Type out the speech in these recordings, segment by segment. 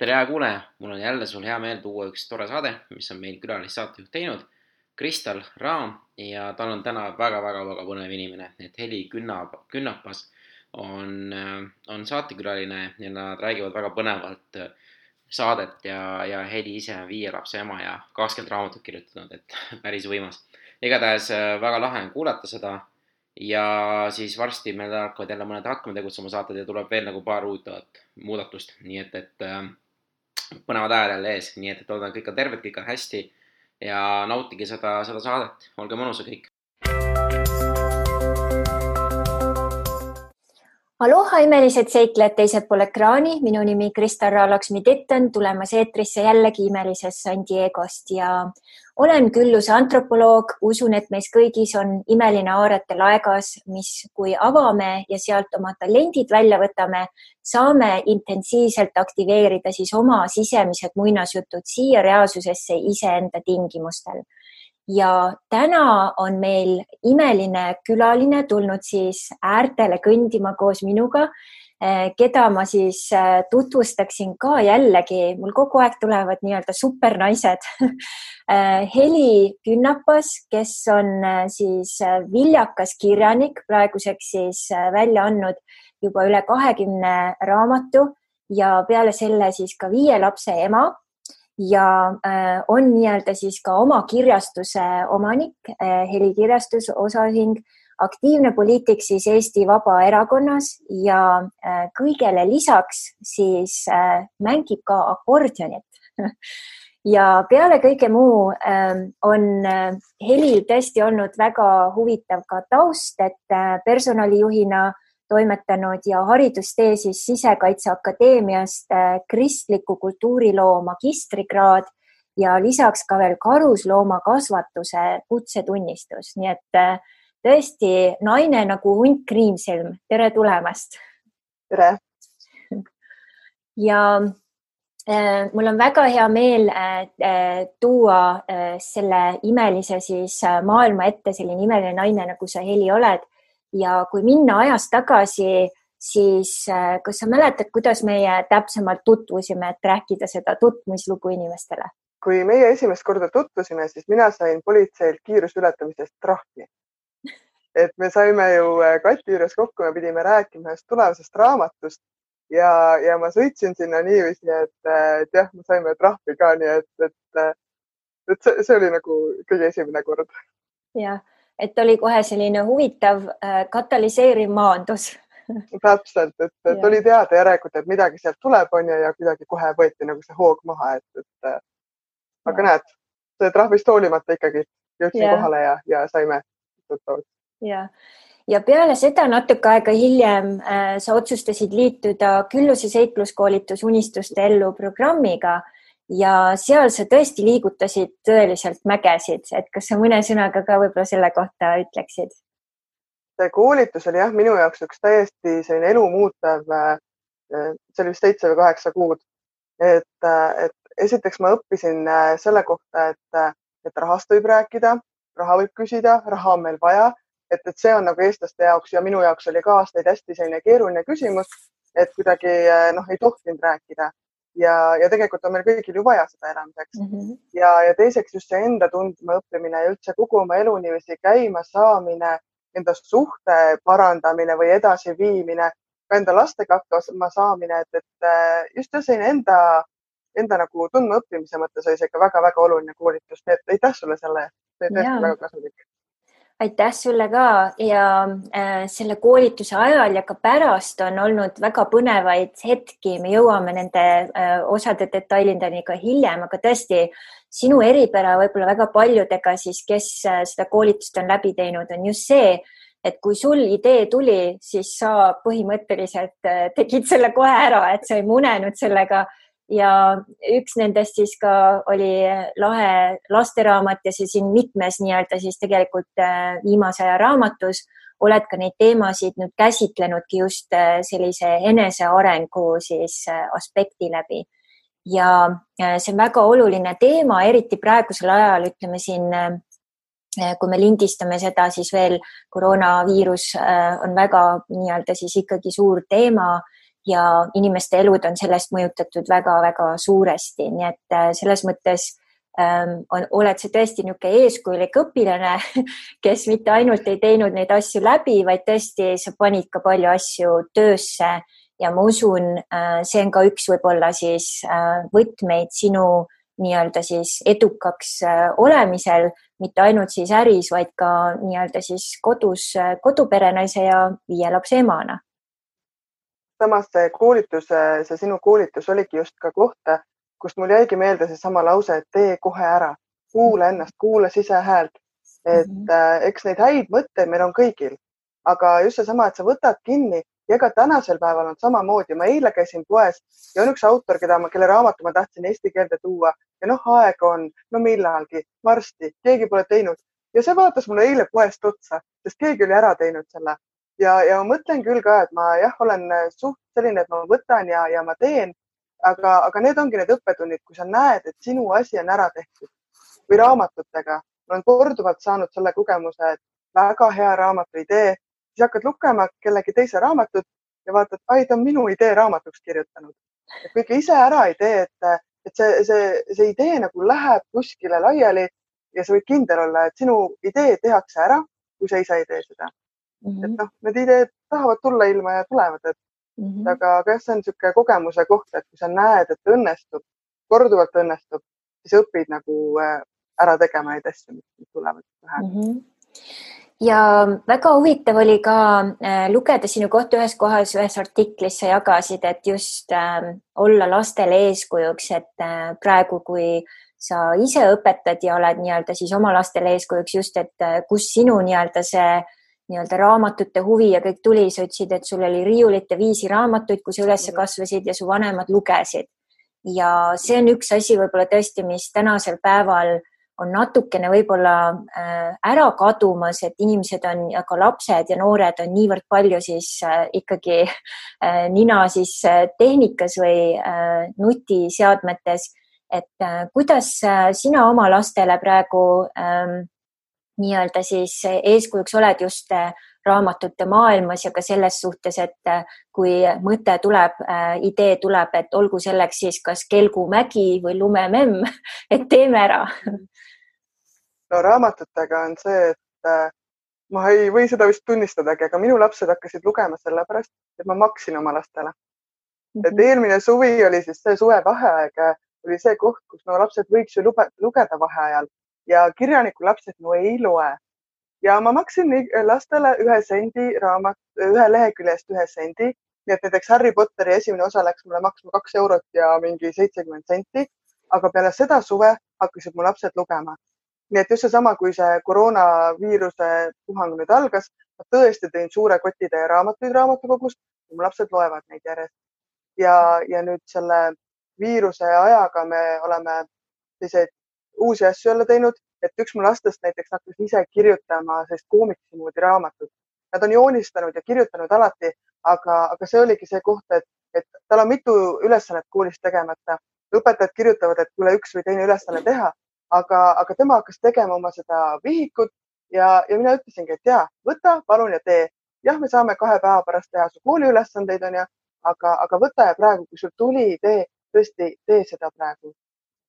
tere, hea kuulaja, mul on jälle sul hea meel tuua üks tore saade, mis on meil külalissaatejuht teinud, Kristal Raam ja tal on täna väga-väga-väga põnev inimene, et Heli Künnap, Künnapas on, on saatekülaline ja nad räägivad väga põnevalt saadet ja, ja Heli ise on viie lapse ema ja kakskümmend raamatut kirjutanud, et päris võimas. igatahes väga lahe on kuulata seda ja siis varsti meil hakkavad jälle mõned hakkama tegutsema saated ja tuleb veel nagu paar huvitavat muudatust, nii et, et põnevad ajad jälle ees, nii et, et loodan, kõik on terved, kõik on hästi ja nautige seda, seda saadet, olge mõnusad kõik. Aloha, imelised seiklejad teisel pool ekraani, minu nimi Krista Raalaksmi Titten, tulemas eetrisse jällegi imelisest San Diegost. Ja olen külluse antropoloog, usun, et meis kõigis on imeline aarete laegas, mis, kui avame ja sealt oma talendid välja võtame, saame intensiivselt aktiveerida siis oma sisemised muinasjutud siia reaalsusesse iseenda tingimustel ja täna on meil imeline külaline tulnud siis äärtele kõndima koos minuga, eh, keda ma siis eh, tutvustaksin ka jällegi, mul kogu aeg tulevad nii-öelda supernaised. Eh, Heli Künnapas, kes on siis viljakas kirjanik, praeguseks siis välja andnud juba üle kahekümne raamatu. Ja peale selle siis ka viie lapse ema ja äh, on nii-öelda siis ka oma kirjastuse omanik, äh, helikirjastus, osaühing, aktiivne poliitik siis Eesti Vabaerakonnas ja äh, kõigele lisaks siis mängib ka akordionit ja peale kõige muu on Helil tõesti olnud väga huvitav ka taust, et personalijuhina toimetanud ja haridustee siis Sisekaitseakadeemiast äh, kristliku kultuuriloo magistrikraad ja lisaks ka veel karusloomakasvatuse kutsetunnistus, nii et äh, tõesti naine nagu hunt kriimsilm, tere tulemast. tere. ja äh, mul on väga hea meel tuua selle imelise siis maailma ette selline imeline naine, nagu sa, Heli, oled ja kui minna ajas tagasi, siis äh, kas sa mäletad, kuidas meie täpsemalt tutvusime, et rääkida seda tutvumislugu inimestele? kui meie esimest korda tutvusime, siis mina sain politseilt kiiruse ületamisest trahvi. et me saime ju äh, Kati juures kokku, me pidime rääkima ühest tulevasest raamatust ja, ja ma sõitsin sinna niiviisi, et, äh, et jah, me saime trahvi ka, nii et, et, et see, see oli nagu kõige esimene kord. jah et oli kohe selline huvitav äh, katalüseeriv maandus täpselt, et, et oli teada järelikult, et midagi sealt tuleb, onju, ja kuidagi kohe võeti nagu see hoog maha, et, et äh, aga ja. näed, see trahvist hoolimata ikkagi jõudsin ja. kohale ja, ja saime tuttavad. ja, ja peale seda natuke aega hiljem äh, sa otsustasid liituda Külluse seikluskoolitus Unistuste ellu programmiga ja seal sa tõesti liigutasid tõeliselt mägesid, et kas sa mõne sõnaga ka võib-olla selle kohta ütleksid? see koolitus oli jah, minu jaoks üks täiesti selline elumuutev, äh, see oli vist seitse või kaheksa kuud. et, äh, et esiteks ma õppisin äh, selle kohta, et, et rahast võib rääkida, raha võib küsida, raha on meil vaja, et, et see on nagu eestlaste jaoks ja minu jaoks oli ka aastaid hästi selline keeruline küsimus, et kuidagi noh, ei tohtinud rääkida ja, ja tegelikult on meil kõigil ju vaja seda elamiseks mm. -hmm. ja, ja teiseks just see enda tundma õppimine ja üldse kogu oma elu niiviisi käima saamine, enda suhte parandamine või edasiviimine, ka enda lastega hakkama saamine, et, et äh, just selline enda, enda nagu tundma õppimise mõttes oli see ikka väga-väga oluline koolitus, nii et aitäh sulle selle eest, see oli tõesti väga kasulik aitäh sulle ka. Ja äh, selle koolituse ajal ja ka pärast on olnud väga põnevaid hetki, me jõuame nende äh, osade detailideni ka hiljem, aga tõesti sinu eripära võib-olla väga paljudega siis, kes äh, seda koolitust on läbi teinud, on just see, et kui sul idee tuli, siis sa põhimõtteliselt äh, tegid selle kohe ära, et sa ei munenud sellega ja üks nendest siis ka oli lahe lasteraamat ja see siin mitmes nii-öelda siis tegelikult äh, viimase aja raamatus oled ka neid teemasid nüüd käsitlenudki just äh, sellise enesearengu siis äh, aspekti läbi. ja see on väga oluline teema, eriti praegusel ajal, ütleme siin, kui me lindistame seda, siis veel koroonaviirus on väga nii-öelda siis ikkagi suur teema ja inimeste elud on sellest mõjutatud väga-väga suuresti, nii et äh, selles mõttes ähm, on, oled sa tõesti niisugune eeskujulik õpilane, kes mitte ainult ei teinud neid asju läbi, vaid tõesti sa panid ka palju asju töösse. Ja ma usun, äh, see on ka üks võib-olla siis äh, võtmeid sinu nii-öelda siis edukaks olemisel, mitte ainult siis äris, vaid ka nii-öelda siis kodus koduperenaise ja viie lapse emana samas see koolitus, see sinu koolitus oligi just ka koht, kust mul jäigi meelde seesama lause, et tee kohe ära, kuula ennast, kuula sisehäält. et mm -hmm. eks neid häid mõtteid meil on kõigil, aga just seesama, et sa võtad kinni ja ka tänasel päeval on samamoodi. ma eile käisin poes ja on üks autor, keda ma, kelle raamatu ma tahtsin eesti keelde tuua ja noh, aega on, no millalgi, varsti, keegi pole teinud ja see vaatas mulle eile poest otsa, sest keegi oli ära teinud selle ja, ja ma mõtlen küll ka, et ma jah, olen suht selline, et ma võtan ja, ja ma teen, aga, aga need ongi need õppetunnid, kui sa näed, et sinu asi on ära tehtud või raamatutega. ma olen korduvalt saanud selle kogemuse, et väga hea raamatu idee, siis hakkad lugema kellegi teise raamatut ja vaatad, ai, ta on minu idee raamatuks kirjutanud. et kui ikka ise ära ei tee, et, et see, see, see idee nagu läheb kuskile laiali ja sa võid kindel olla, et sinu idee tehakse ära, kui sa ise ei tee seda mm. -hmm. et noh, need ideed tahavad tulla ilma ja tulevad, et mm -hmm. aga, aga jah, see on niisugune kogemuse koht, et kui sa näed, et õnnestub, korduvalt õnnestub, siis õpid nagu äh, ära tegema neid asju, mis tulevad pähe mm. -hmm ja väga huvitav oli ka äh, lugeda sinu kohta ühes kohas, ühes artiklis sa jagasid, et just äh, olla lastele eeskujuks, et äh, praegu, kui sa ise õpetad ja oled nii-öelda siis oma lastele eeskujuks just, et äh, kus sinu nii-öelda see äh, nii-öelda raamatute huvi ja kõik tuli, sa ütlesid, et sul oli riiulite viisi raamatuid, kui sa üles mhm. kasvasid ja su vanemad lugesid. ja see on üks asi võib-olla tõesti, mis tänasel päeval on natukene võib-olla äh, ära kadumas, et inimesed on ja ka lapsed ja noored on niivõrd palju siis äh, ikkagi äh, nina siis tehnikas või nutiseadmetes. et kuidas sina oma lastele praegu ähm, nii-öelda siis eeskujuks oled just äh, raamatute maailmas ja ka selles suhtes, et äh, kui mõte tuleb, idee tuleb, et olgu selleks siis kas kelgumägi või lumememm, et teeme ära. no raamatutega on see, et ma ei või seda vist tunnistadagi, aga minu lapsed hakkasid lugema sellepärast, et ma maksin oma lastele mm. -hmm. et mhm. eelmine suvi oli siis see suvevaheaeg, oli see koht, kus no lapsed võiks ju lugeda vaheajal ja kirjaniku lapsed no ei loe. ja ma maksin lastele ühe sendi raamat, ühe lehekülje eest ühe sendi, nii et näiteks Harry Potteri esimene osa läks mulle maksma kaks eurot ja mingi seitsekümmend senti. aga peale seda suve hakkasid mu lapsed lugema. nii et just seesama, kui see koroonaviiruse puhang nüüd algas, ma tõesti tõin suure koti täie raamatuid raamatukogust ja mu lapsed loevad neid järjest. ja, ja nüüd selle viiruse ajaga me oleme selliseid uusi asju jälle teinud, et üks mu lastest näiteks hakkas ise kirjutama sellist koomiksi moodi raamatut. Nad on joonistanud ja kirjutanud alati, aga, aga see oligi see koht, et, et tal on mitu ülesannet koolis tegemata. õpetajad kirjutavad, et tule üks või teine ülesanne teha, aga, aga tema hakkas tegema oma seda vihikut ja, ja mina ütlesingi, et ja võta palun ja tee. jah, me saame kahe päeva pärast teha su kooliülesandeid onju, aga, aga võta ja praegu, kui sul tuli idee, tõesti tee seda praegu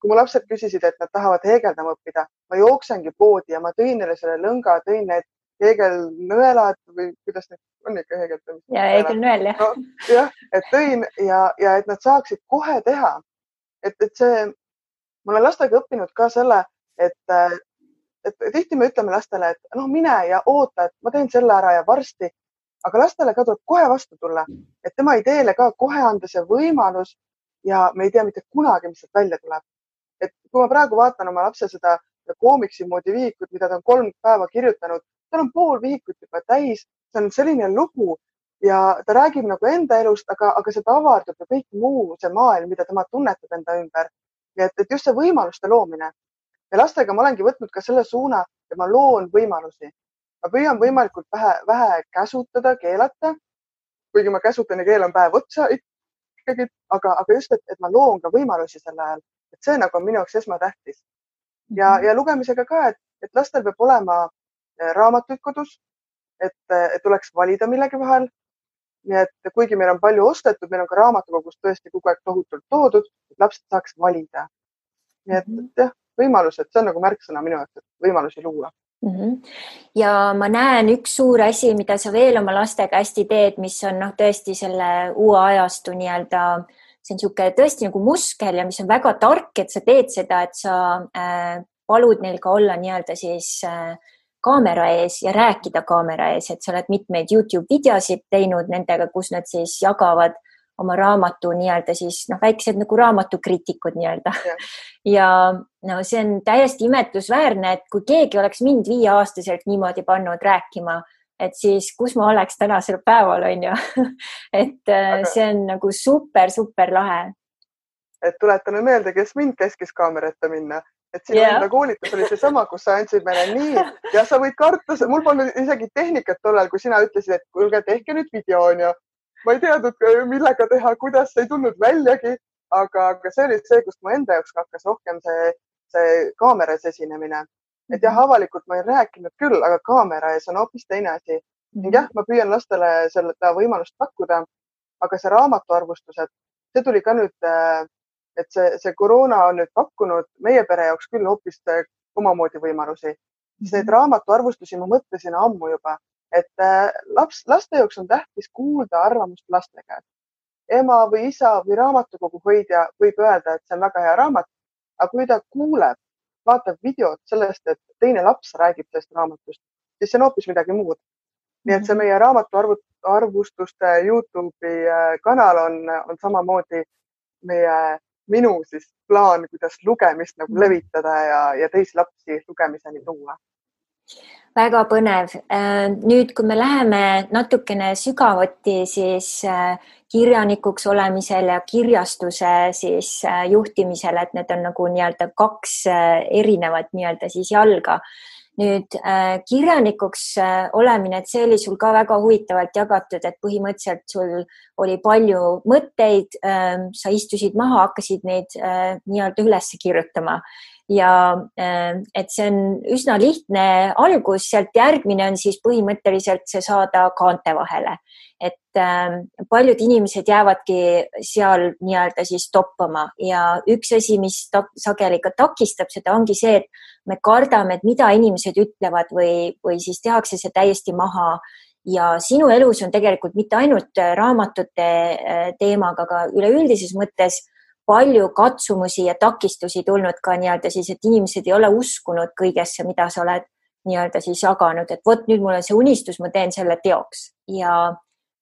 kui mu lapsed küsisid, et nad tahavad heegeldama õppida, ma jooksengi poodi ja ma tõin neile selle lõnga, tõin need heegelnõelad või kuidas need on ikka heegeldamist? ja heegelnõel jah no,. jah, et tõin ja, ja et nad saaksid kohe teha. et, et see, ma olen lastega õppinud ka selle, et, et tihti me ütleme lastele, et noh, mine ja oota, et ma teen selle ära ja varsti, aga lastele ka tuleb kohe vastu tulla, et tema ideele ka kohe anda see võimalus ja me ei tea mitte kunagi, mis sealt välja tuleb et kui ma praegu vaatan oma lapse seda koomiksi moodi vihikut, mida ta on kolm päeva kirjutanud, tal on pool vihikut juba täis, see on selline lugu ja ta räägib nagu enda elust, aga, aga sealt avardub ju kõik muu, see maailm, mida tema tunnetab enda ümber. nii et, et just see võimaluste loomine ja lastega ma olengi võtnud ka selle suuna, et ma loon võimalusi. ma püüan võimalikult vähe, vähe käsutada, keelata. kuigi ma käsutan ja keelan päev otsa ikkagi, aga, aga just, et, et ma loon ka võimalusi sel ajal et see nagu on minu jaoks esmatähtis. ja -hmm. ja lugemisega ka, et, et lastel peab olema äh, raamatuid kodus, et, et tuleks valida millegi vahel. nii et kuigi meil on palju ostetud, meil on ka raamatukogust tõesti kogu aeg tohutult toodud, et lapsed saaks valida. nii et, et jah, võimalused, see on nagu märksõna minu jaoks, et võimalusi luua mm. -hmm. ja ma näen üks suur asi, mida sa veel oma lastega hästi teed, mis on noh, tõesti selle uue ajastu nii-öelda, see on niisugune tõesti nagu muskel ja mis on väga tark, et sa teed seda, et sa äh, palud neil ka olla nii-öelda siis äh, kaamera ees ja rääkida kaamera ees, et sa oled mitmeid Youtube videosid teinud nendega, kus nad siis jagavad oma raamatu nii-öelda siis noh, väiksed nagu raamatukriitikud nii-öelda. ja no see on täiesti imetlusväärne, et kui keegi oleks mind viieaastaselt niimoodi pannud rääkima, et siis kus ma oleks tänasel päeval, on ju et äh, Aga... see on nagu super, super lahe. et tuletame meelde, kes mind käskis kaamera ette minna et sinu yeah. enda koolitus oli seesama, kus sa andsid meile nii ja sa võid karta, mul polnud isegi tehnikat tollal, kui sina ütlesid, et kuulge, tehke nüüd video onju. ma ei teadnud, millega teha, kuidas, ei tulnud väljagi, aga, aga see oli see, kust mu enda jaoks hakkas rohkem see, see kaameras esinemine. Et jah, mhm. avalikult ma ei rääkinud küll, aga kaamera ees on hoopis teine asi. -hmm. jah, ma püüan lastele seda võimalust pakkuda, aga see raamatuarvustused, see tuli ka nüüd äh, et see, see koroona on nüüd pakkunud meie pere jaoks küll hoopis äh, omamoodi võimalusi. Neid mhm. raamatuarvustusi ma mõtlesin ammu juba, et äh, laps, laste jaoks on tähtis kuulda arvamust laste käest. ema või isa või raamatukogu hoidja võib öelda, et see on väga hea raamat, aga kui ta kuuleb, vaatab videot sellest, et teine laps räägib sellest raamatust, siis see on hoopis midagi muud. nii et see mhm. meie raamatuarvustuste Youtube'i äh, kanal on, on samamoodi meie minu siis plaan, kuidas lugemist nagu levitada ja, ja teisi lapsi lugemiseni tuua väga põnev. Äh, nüüd, kui me läheme natukene sügavuti, siis äh, kirjanikuks olemisel ja kirjastuse siis äh, juhtimisel, et need on nagu nii-öelda kaks erinevat nii-öelda siis jalga nüüd kirjanikuks olemine, et see oli sul ka väga huvitavalt jagatud, et põhimõtteliselt sul oli palju mõtteid äh,, sa istusid maha, hakkasid neid nii-öelda üles kirjutama ja äh, et see on üsna lihtne algus, sealt järgmine on siis põhimõtteliselt see saada kaante vahele. Et äh, paljud inimesed jäävadki seal nii-öelda siis toppama ja üks asi, mis sageli ka takistab seda, ongi see, et me kardame, et mida inimesed ütlevad või, või siis tehakse see täiesti maha. Ja sinu elus on tegelikult mitte ainult raamatute äh, teemaga, aga üleüldises mõttes palju katsumusi ja takistusi tulnud ka nii-öelda siis, et inimesed ei ole uskunud kõigesse, mida sa oled nii-öelda siis jaganud, et vot nüüd mul on see unistus, ma teen selle teoks ja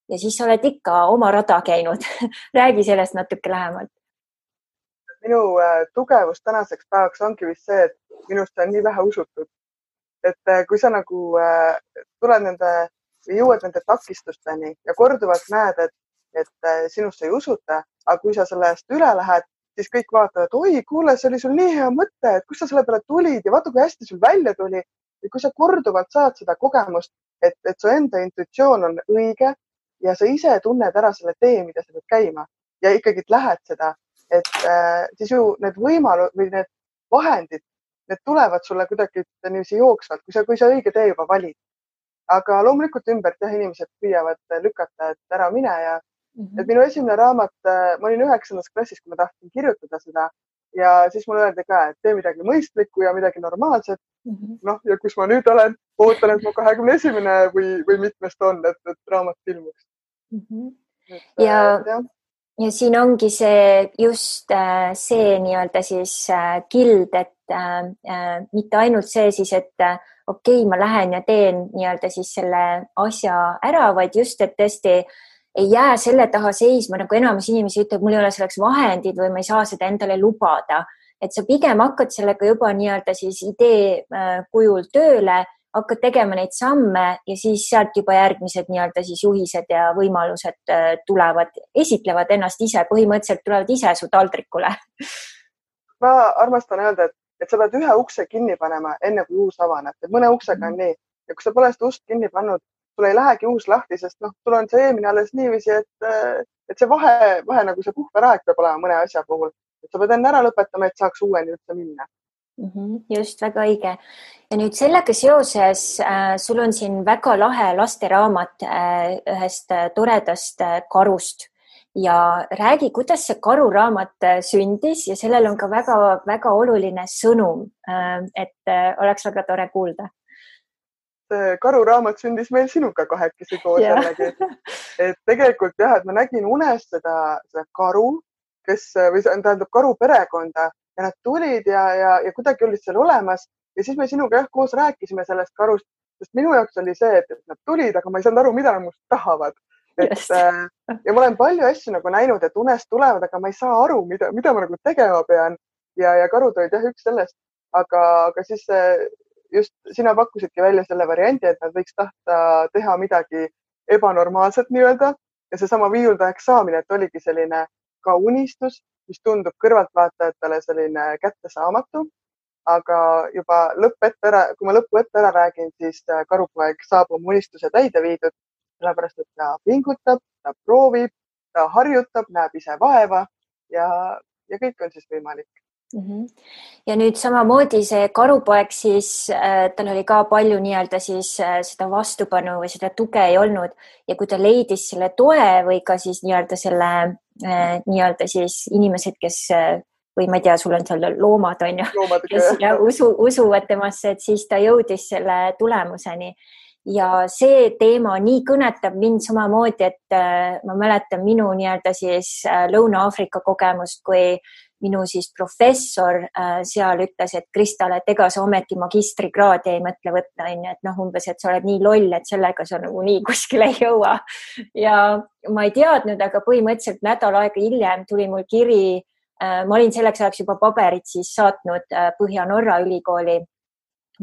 ja siis sa oled ikka oma rada käinud räägi sellest natuke lähemalt. minu äh, tugevus tänaseks päevaks ongi vist see, et minusse on nii vähe usutud. et äh, kui sa nagu äh, tuled nende, jõuad nende takistusteni ja korduvalt näed, et, et sinusse ei usuta, aga kui sa sellest üle lähed, siis kõik vaatavad, oi, kuule, see oli sul nii hea mõte, et kust sa selle peale tulid ja vaata, kui hästi sul välja tuli. ja kui sa korduvalt saad seda kogemust, et, et su enda intuitsioon on õige ja sa ise tunned ära selle tee, mida sa pead käima ja ikkagi lähed seda, et äh, siis ju need võimalused või need vahendid, need tulevad sulle kuidagi niiviisi jooksvalt, kui sa, kui sa õige tee juba valid. aga loomulikult ümbert jah, inimesed püüavad lükata, et ära mine ja -hmm. et minu esimene raamat, äh, ma olin üheksandas klassis, kui ma tahtsin kirjutada seda ja siis mulle öeldi ka, et tee midagi mõistlikku ja midagi normaalset mm -hmm.. noh, ja kus ma nüüd olen, ootan, et mu kahekümne esimene või, või mitmes ta on, et, et raamat ilmuks mm. -hmm. ja, ja siin ongi see just äh, see nii-öelda siis äh, kild, et äh, äh, mitte ainult see siis, et äh, okei okay,, ma lähen ja teen nii-öelda siis selle asja ära, vaid just, et tõesti ei jää selle taha seisma, nagu enamus inimesi ütleb, mul ei ole selleks vahendid või ma ei saa seda endale lubada. et sa pigem hakkad sellega juba nii-öelda siis idee äh, kujul tööle hakkad tegema neid samme ja siis sealt juba järgmised nii-öelda siis juhised ja võimalused äh, tulevad, esitlevad ennast ise, põhimõtteliselt tulevad ise su taldrikule. ma armastan öelda, et, et sa pead ühe ukse kinni panema, enne kui uus avaneb, et mõne uksega on nii ja kui sa pole seda ust kinni pannud, sul ei lähegi uus lahti, sest noh, sul on see eelmine alles niiviisi, et, et see vahe, vahe nagu see puhveraeg peab olema mõne asja puhul, et sa pead enne ära lõpetama, et saaks uueni üldse minna mm. -hmm, just, väga õige. ja nüüd sellega seoses äh, sul on siin väga lahe lasteraamat äh, ühest äh, toredast äh, karust ja räägi, kuidas see karuraamat äh, sündis ja sellel on ka väga-väga oluline sõnum äh,. et äh, oleks väga tore kuulda karuraamat sündis meil sinuga kahekesi koos yeah. jällegi. et tegelikult jah, et ma nägin unes seda, seda karu, kes või tähendab karu perekonda ja nad tulid ja, ja, ja kuidagi olid seal olemas ja siis me sinuga jah koos rääkisime sellest karust, sest minu jaoks oli see, et, nad tulid, aga ma ei saanud aru, mida nad minust tahavad. et yes. Äh, ja ma olen palju asju nagu näinud, et unest tulevad, aga ma ei saa aru, mida, mida ma nagu tegema pean ja, ja karud olid jah üks sellest, aga, aga siis just sina pakkusidki välja selle variandi, et nad võiks tahta teha midagi ebanormaalset nii-öelda ja seesama viiuldajaks saamine, et oligi selline ka unistus mis tundub kõrvaltvaatajatele selline kättesaamatu. aga juba lõppette ära, kui ma lõpu ette ära räägin, siis karupoeg saab oma unistuse täide viidud, sellepärast et ta pingutab, ta proovib, ta harjutab, näeb ise vaeva ja, ja kõik on siis võimalik. Ja nüüd samamoodi see karupoeg siis äh,, tal oli ka palju nii-öelda siis äh, seda vastupanu või seda tuge ei olnud. Ja kui ta leidis selle toe või ka siis nii-öelda selle äh, nii-öelda siis inimesed, kes või ma ei tea, sul on seal loomad on ju, kes ja usu, usuvad temasse, et siis ta jõudis selle tulemuseni. Ja see teema nii kõnetab mind samamoodi, et ma mäletan minu nii-öelda siis Lõuna-Aafrika kogemust, kui minu siis professor äh, seal ütles, et Kristal, et ega sa ometi magistrikraadi ei mõtle võtta, onju, et noh, umbes, et sa oled nii loll, et sellega sa nagu nii kuskile ei jõua. ja ma ei teadnud, aga põhimõtteliselt nädal aega hiljem tuli mul kiri äh,. ma olin selleks ajaks juba paberid siis saatnud äh, Põhja-Norra ülikooli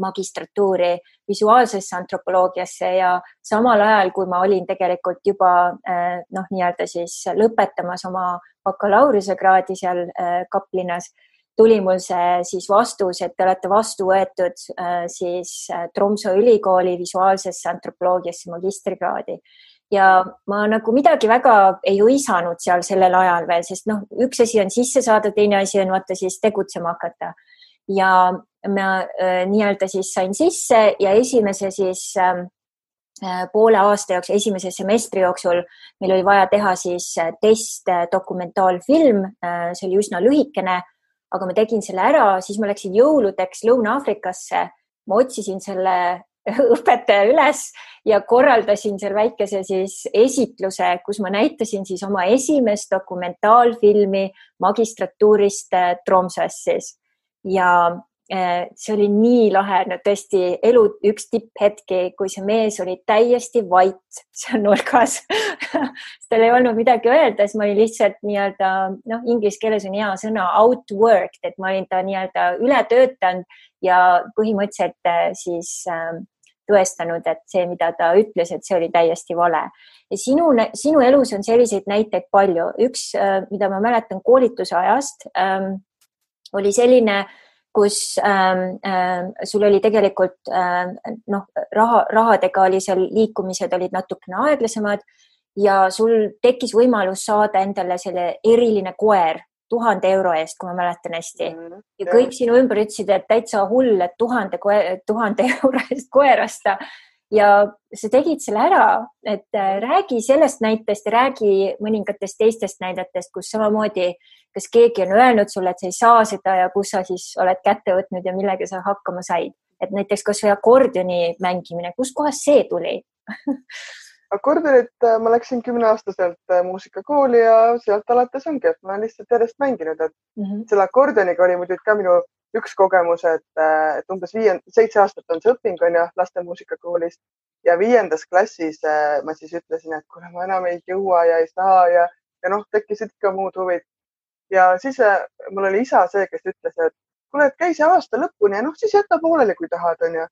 magistratuuri visuaalsesse antropoloogiasse ja samal ajal, kui ma olin tegelikult juba äh, noh, nii-öelda siis lõpetamas oma bakalaureusekraadi seal äh, Kaplinas, tuli mul see siis vastus, et te olete vastu võetud äh, siis Tromsø ülikooli visuaalsesse antropoloogiasse magistrikraadi ja ma nagu midagi väga ei hõisanud seal sellel ajal veel, sest noh, üks asi on sisse saada, teine asi on vaata siis tegutsema hakata. ja ma äh, nii-öelda siis sain sisse ja esimese siis äh, Äh, poole aasta jooksul, esimese semestri jooksul meil oli vaja teha siis äh, testdokumentaalfilm, äh, see oli üsna lühikene, aga ma tegin selle ära, siis ma läksin jõuludeks Lõuna-Aafrikasse. ma otsisin selle õpetaja üles ja korraldasin seal väikese siis esitluse, kus ma näitasin siis oma esimest dokumentaalfilmi magistratuurist Tromsøs siis ja see oli nii lahe, no tõesti elu üks tipphetki, kui see mees oli täiesti vait seal nurgas tal ei olnud midagi öelda, siis ma olin lihtsalt nii-öelda noh, inglise keeles on hea sõna outworked, et ma olin ta nii-öelda üle töötanud ja põhimõtteliselt äh, siis äh, tõestanud, et see, mida ta ütles, et see oli täiesti vale. ja sinu, sinu elus on selliseid näiteid palju. üks, äh, mida ma mäletan koolituse ajast ähm,, oli selline äh, kus ähm, äh, sul oli tegelikult äh, noh, raha, rahadega oli seal liikumised olid natukene aeglasemad ja sul tekkis võimalus saada endale selle eriline koer tuhande euro eest, kui ma mäletan hästi. Mm, ja kõik sinu ümber ütlesid, et täitsa hull, et tuhande, tuhande euro eest koer osta ja sa tegid selle ära, et äh, räägi sellest näitest ja räägi mõningatest teistest näidetest, kus samamoodi kas keegi on öelnud sulle, et sa ei saa seda ja kus sa siis oled kätte võtnud ja millega sa hakkama said? et näiteks kasvõi akordioni mängimine, kustkohast see tuli akordionit äh, ma läksin kümneaastaselt äh, muusikakooli ja sealt alates ongi, et ma olen lihtsalt järjest mänginud, et mm -hmm. selle akordioniga oli muidugi ka minu üks kogemus, et, äh, et umbes viiend-, seitse aastat on see õping on ju laste muusikakoolis ja viiendas klassis ma siis ütlesin, et kuule, ma enam ei jõua ja ei saa ja, ja noh, tekkisid ikka muud huvid. Ja siis äh, mul oli isa see, kes ütles, et kuule, et käi see aasta lõpuni ja noh, siis jäta pooleli, kui tahad, onju.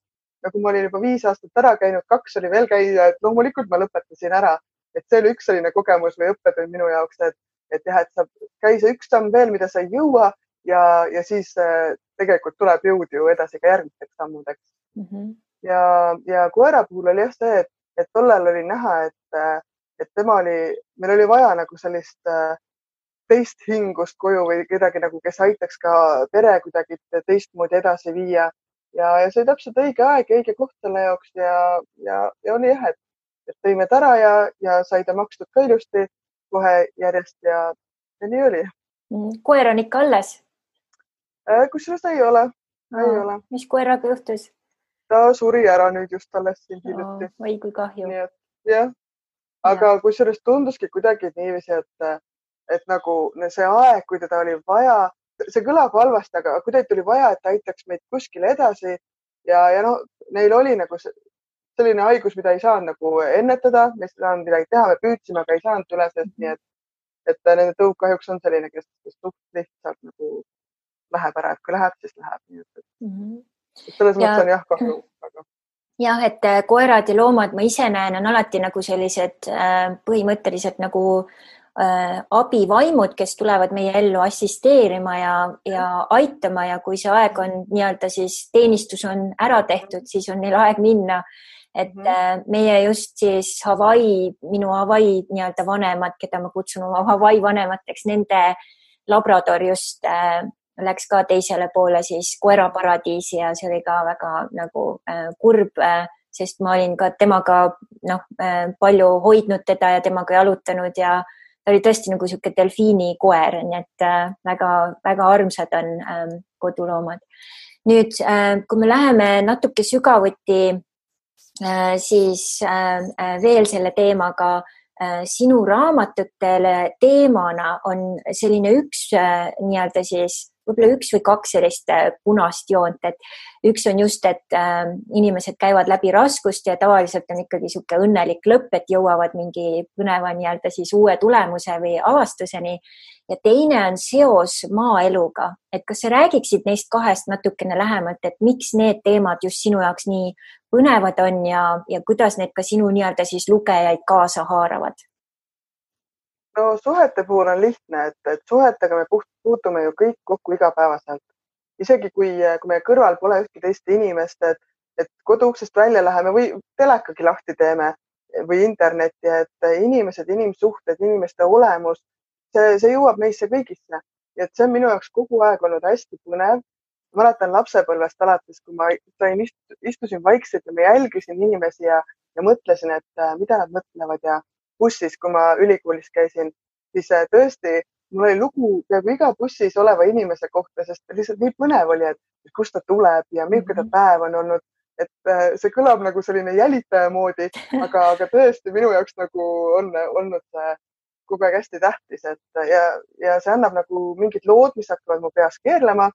ja kui ma olin juba viis aastat ära käinud, kaks oli veel käia, et loomulikult ma lõpetasin ära, et see oli üks selline kogemus või õppetund minu jaoks, et, et jah, et sa käi see üks samm veel, mida sa ei jõua ja, ja siis äh, tegelikult tuleb jõud ju edasi ka järgmisteks sammudeks mm. -hmm. ja, ja koera puhul oli jah see, et, et tollal oli näha, et, äh, et tema oli, meil oli vaja nagu sellist äh, teist hingust koju või kedagi nagu, kes aitaks ka pere kuidagi teistmoodi edasi viia. ja, ja see oli täpselt õige aeg, õige koht selle jaoks ja, ja, ja oli jah, et, et tõime ta ära ja, ja sai ta makstud ka ilusti kohe järjest ja, ja nii oli. Mm, koer on ikka alles? Äh, kusjuures ei ole, ei ole. mis koeraga juhtus? ta suri ära nüüd just alles siin hiljuti. oi kui kahju. nii et jah, aga ja. kusjuures tunduski kuidagi niiviisi, et, et nagu see aeg, kui teda oli vaja, see kõlab halvasti, aga kuidagi tuli vaja, et ta aitaks meid kuskile edasi ja, ja noh, neil oli nagu selline haigus, mida ei saanud nagu ennetada, me ei saanud midagi teha, me püüdsime, aga ei saanud üle sellest, nii et, et nende tõuk kahjuks on selline, kes, kes suht lihtsalt nagu läheb ära, et kui läheb, siis läheb, nii et mm. -hmm selles mõttes on jah kahju aga jah, et äh, koerad ja loomad, ma ise näen, on alati nagu sellised äh, põhimõtteliselt nagu äh, abivaimud, kes tulevad meie ellu assisteerima ja, ja aitama ja kui see aeg on nii-öelda siis teenistus on ära tehtud, siis on neil aeg minna. et mm -hmm. meie just siis Hawaii, minu Hawaii nii-öelda vanemad, keda ma kutsun oma Hawaii vanemateks, nende labrador just läks ka teisele poole siis koeraparadiisi ja see oli ka väga nagu äh, kurb äh,, sest ma olin ka temaga noh äh,, palju hoidnud teda ja temaga jalutanud ja ta oli tõesti nagu niisugune delfiinikoer, nii et väga-väga armsad on äh, koduloomad. nüüd kui me läheme natuke sügavuti siis veel selle teemaga sinu raamatutele teemana on selline üks nii-öelda siis võib-olla üks või kaks sellist äh, punast joont, et üks on just, et äh, inimesed käivad läbi raskust ja tavaliselt on ikkagi niisugune õnnelik lõpp, et jõuavad mingi põneva nii-öelda siis uue tulemuse või avastuseni. ja teine on seos maaeluga, et kas sa räägiksid neist kahest natukene lähemalt, et miks need teemad just sinu jaoks nii põnevad on ja, ja kuidas need ka sinu nii-öelda siis lugejaid kaasa haaravad? No suhete puhul on lihtne, et, et suhetega me puht, puutume ju kõik kokku igapäevaselt. isegi kui, kui meie kõrval pole ühtki teist inimest, et, et koduuksest välja läheme või telekagi lahti teeme või internetti, et inimesed, inimsuhted, inimeste olemus, see, see jõuab meisse kõigisse. et see on minu jaoks kogu aeg olnud hästi põnev. mäletan lapsepõlvest alates, kui ma sain, istusin vaikselt ja ma jälgisin inimesi ja, ja mõtlesin, et mida nad mõtlevad ja bussis, kui ma ülikoolis käisin, siis äh, tõesti mul oli lugu peaaegu iga bussis oleva inimese kohta, sest lihtsalt nii põnev oli, et kust ta tuleb ja milline ta mhm. päev on olnud. et äh, see kõlab nagu selline jälitaja moodi, aga, aga tõesti minu jaoks nagu on olnud see kogu aeg hästi tähtis, et ja, ja see annab nagu mingid lood, mis hakkavad mu peas keerlema.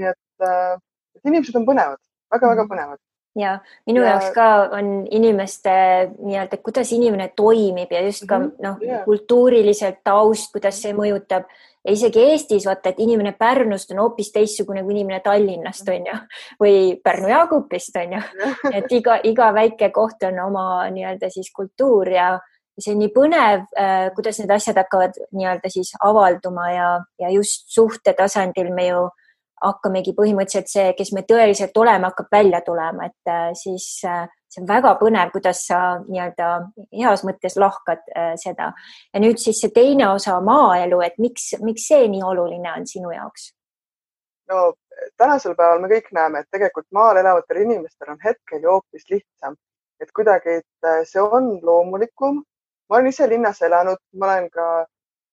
nii et, äh, et inimesed on põnevad väga,, väga-väga mhm. põnevad ja minu ja... jaoks ka on inimeste nii-öelda, kuidas inimene toimib ja just ka mm -hmm. noh yeah., kultuuriliselt taust, kuidas see mõjutab ja isegi Eestis vaata, et inimene Pärnust on hoopis teistsugune kui inimene Tallinnast on ju või Pärnu-Jaagupist on ju, et iga, iga väike koht on oma nii-öelda siis kultuur ja see on nii põnev, äh, kuidas need asjad hakkavad nii-öelda siis avalduma ja, ja just suhte tasandil me ju hakkamegi põhimõtteliselt see, kes me tõeliselt oleme, hakkab välja tulema, et äh, siis äh, see on väga põnev, kuidas sa nii-öelda heas mõttes lahkad äh, seda. ja nüüd siis see teine osa, maaelu, et miks, miks see nii oluline on sinu jaoks? no tänasel päeval me kõik näeme, et tegelikult maal elavatel inimestel on hetkel ju hoopis lihtsam, et kuidagi, et see on loomulikum. ma olen ise linnas elanud, ma olen ka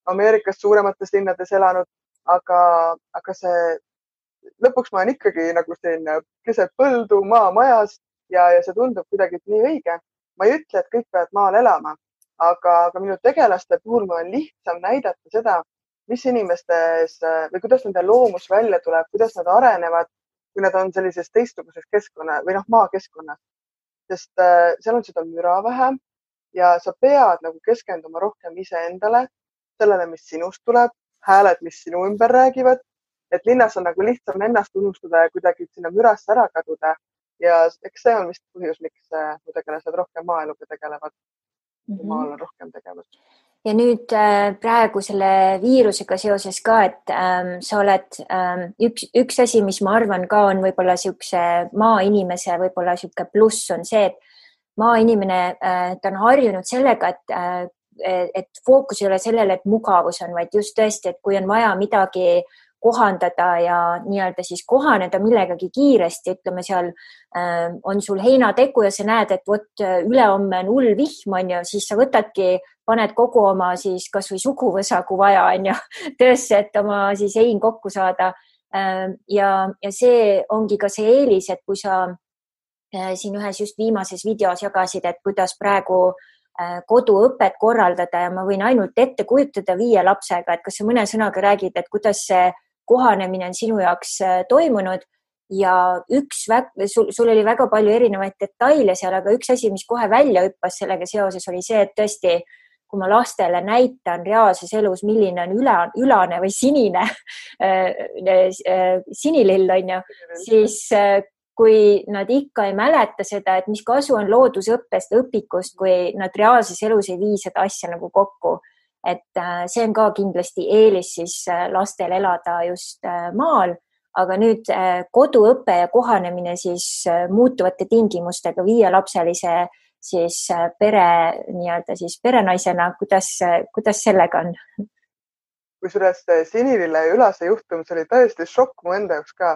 Ameerikas suuremates linnades elanud, aga, aga see lõpuks ma olen ikkagi nagu siin keset põldu maamajas ja, ja see tundub kuidagi nii õige. ma ei ütle, et kõik peavad maal elama, aga, aga minu tegelaste puhul mul on lihtsam näidata seda, mis inimestes või kuidas nende loomus välja tuleb, kuidas nad arenevad, kui nad on sellises teistsuguses keskkonna või noh, maakeskkonnas. sest äh, seal on seda müra vähem ja sa pead nagu keskenduma rohkem iseendale, sellele, mis sinust tuleb, hääled, mis sinu ümber räägivad et linnas on nagu lihtsam ennast unustada ja kuidagi sinna mürasse ära kaduda. ja eks see on vist põhjus, miks äh, mu tegelased rohkem maaeluga tegelevad mm. -hmm. maal on rohkem tegevust. ja nüüd äh, praegu selle viirusega seoses ka, et ähm, sa oled ähm, üks, üks asi, mis ma arvan ka on võib-olla niisuguse maainimese võib-olla niisugune pluss on see, et maainimene äh,, ta on harjunud sellega, et äh, et fookus ei ole sellele, et mugavus on, vaid just tõesti, et kui on vaja midagi kohandada ja nii-öelda siis kohaneda millegagi kiiresti, ütleme seal äh, on sul heinategu ja sa näed, et vot ülehomme on hull vihm, on ju, siis sa võtadki, paned kogu oma siis kasvõi suguvõsa, kui vaja on ju, töösse, et oma siis hein kokku saada äh,. ja, ja see ongi ka see eelis, et kui sa äh, siin ühes just viimases videos jagasid, et kuidas praegu äh, koduõpet korraldada ja ma võin ainult ette kujutada viie lapsega, et kas sa mõne sõnaga räägid, et kuidas see kohanemine on sinu jaoks äh, toimunud ja üks, sul, sul oli väga palju erinevaid detaile seal, aga üks asi, mis kohe välja hüppas sellega seoses, oli see, et tõesti, kui ma lastele näitan reaalses elus, milline on üla, ülane või sinine äh, äh, sinilill on ju, siis kui nad ikka ei mäleta seda, et mis kasu on loodusõppest, õpikust, kui nad reaalses elus ei vii seda asja nagu kokku et äh, see on ka kindlasti eelis siis äh, lastel elada just äh, maal, aga nüüd koduõpe ja kohanemine siis muutuvate tingimustega viielapselise siis pere nii-öelda siis perenaisena, kuidas, kuidas sellega on? kusjuures Sinilille Ülase juhtum, see oli täiesti šokk mu enda jaoks ka,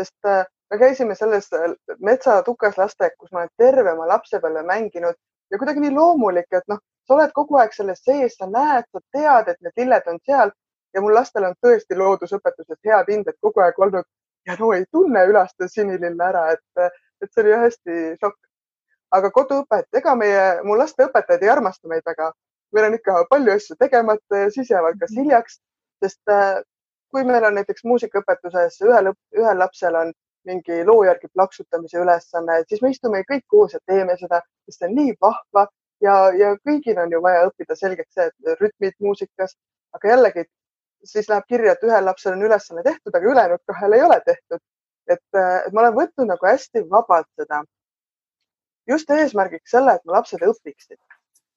sest me käisime selles metsa tukaslasteaias, kus ma olen terve oma lapsepõlve mänginud ja kuidagi nii loomulik, et noh, sa oled kogu aeg selles sees, sa näed, sa tead, et need lilled on seal ja mul lastel on tõesti loodusõpetuses head hinded kogu aeg olnud ja no ei tunne ülaste sinilille ära, et, et see oli hästi šokk. aga koduõpet, ega meie, mu laste õpetajad ei armasta meid väga. meil on ikka palju asju tegemata ja siis jäävad kas hiljaks, sest äh, kui meil on näiteks muusikaõpetuses ühel, ühel lapsel on mingi loo järgi plaksutamise ülesanne, siis me istume kõik koos ja teeme seda, sest see on nii vahva ja, ja kõigil on ju vaja õppida selgeks see, et rütmid muusikas, aga jällegi siis läheb kirja, et ühel lapsel on ülesanne tehtud, aga ülejäänud kahel ei ole tehtud. et, ma olen võtnud nagu hästi vabalt seda just eesmärgiks selle, et mu lapsed õpiksid.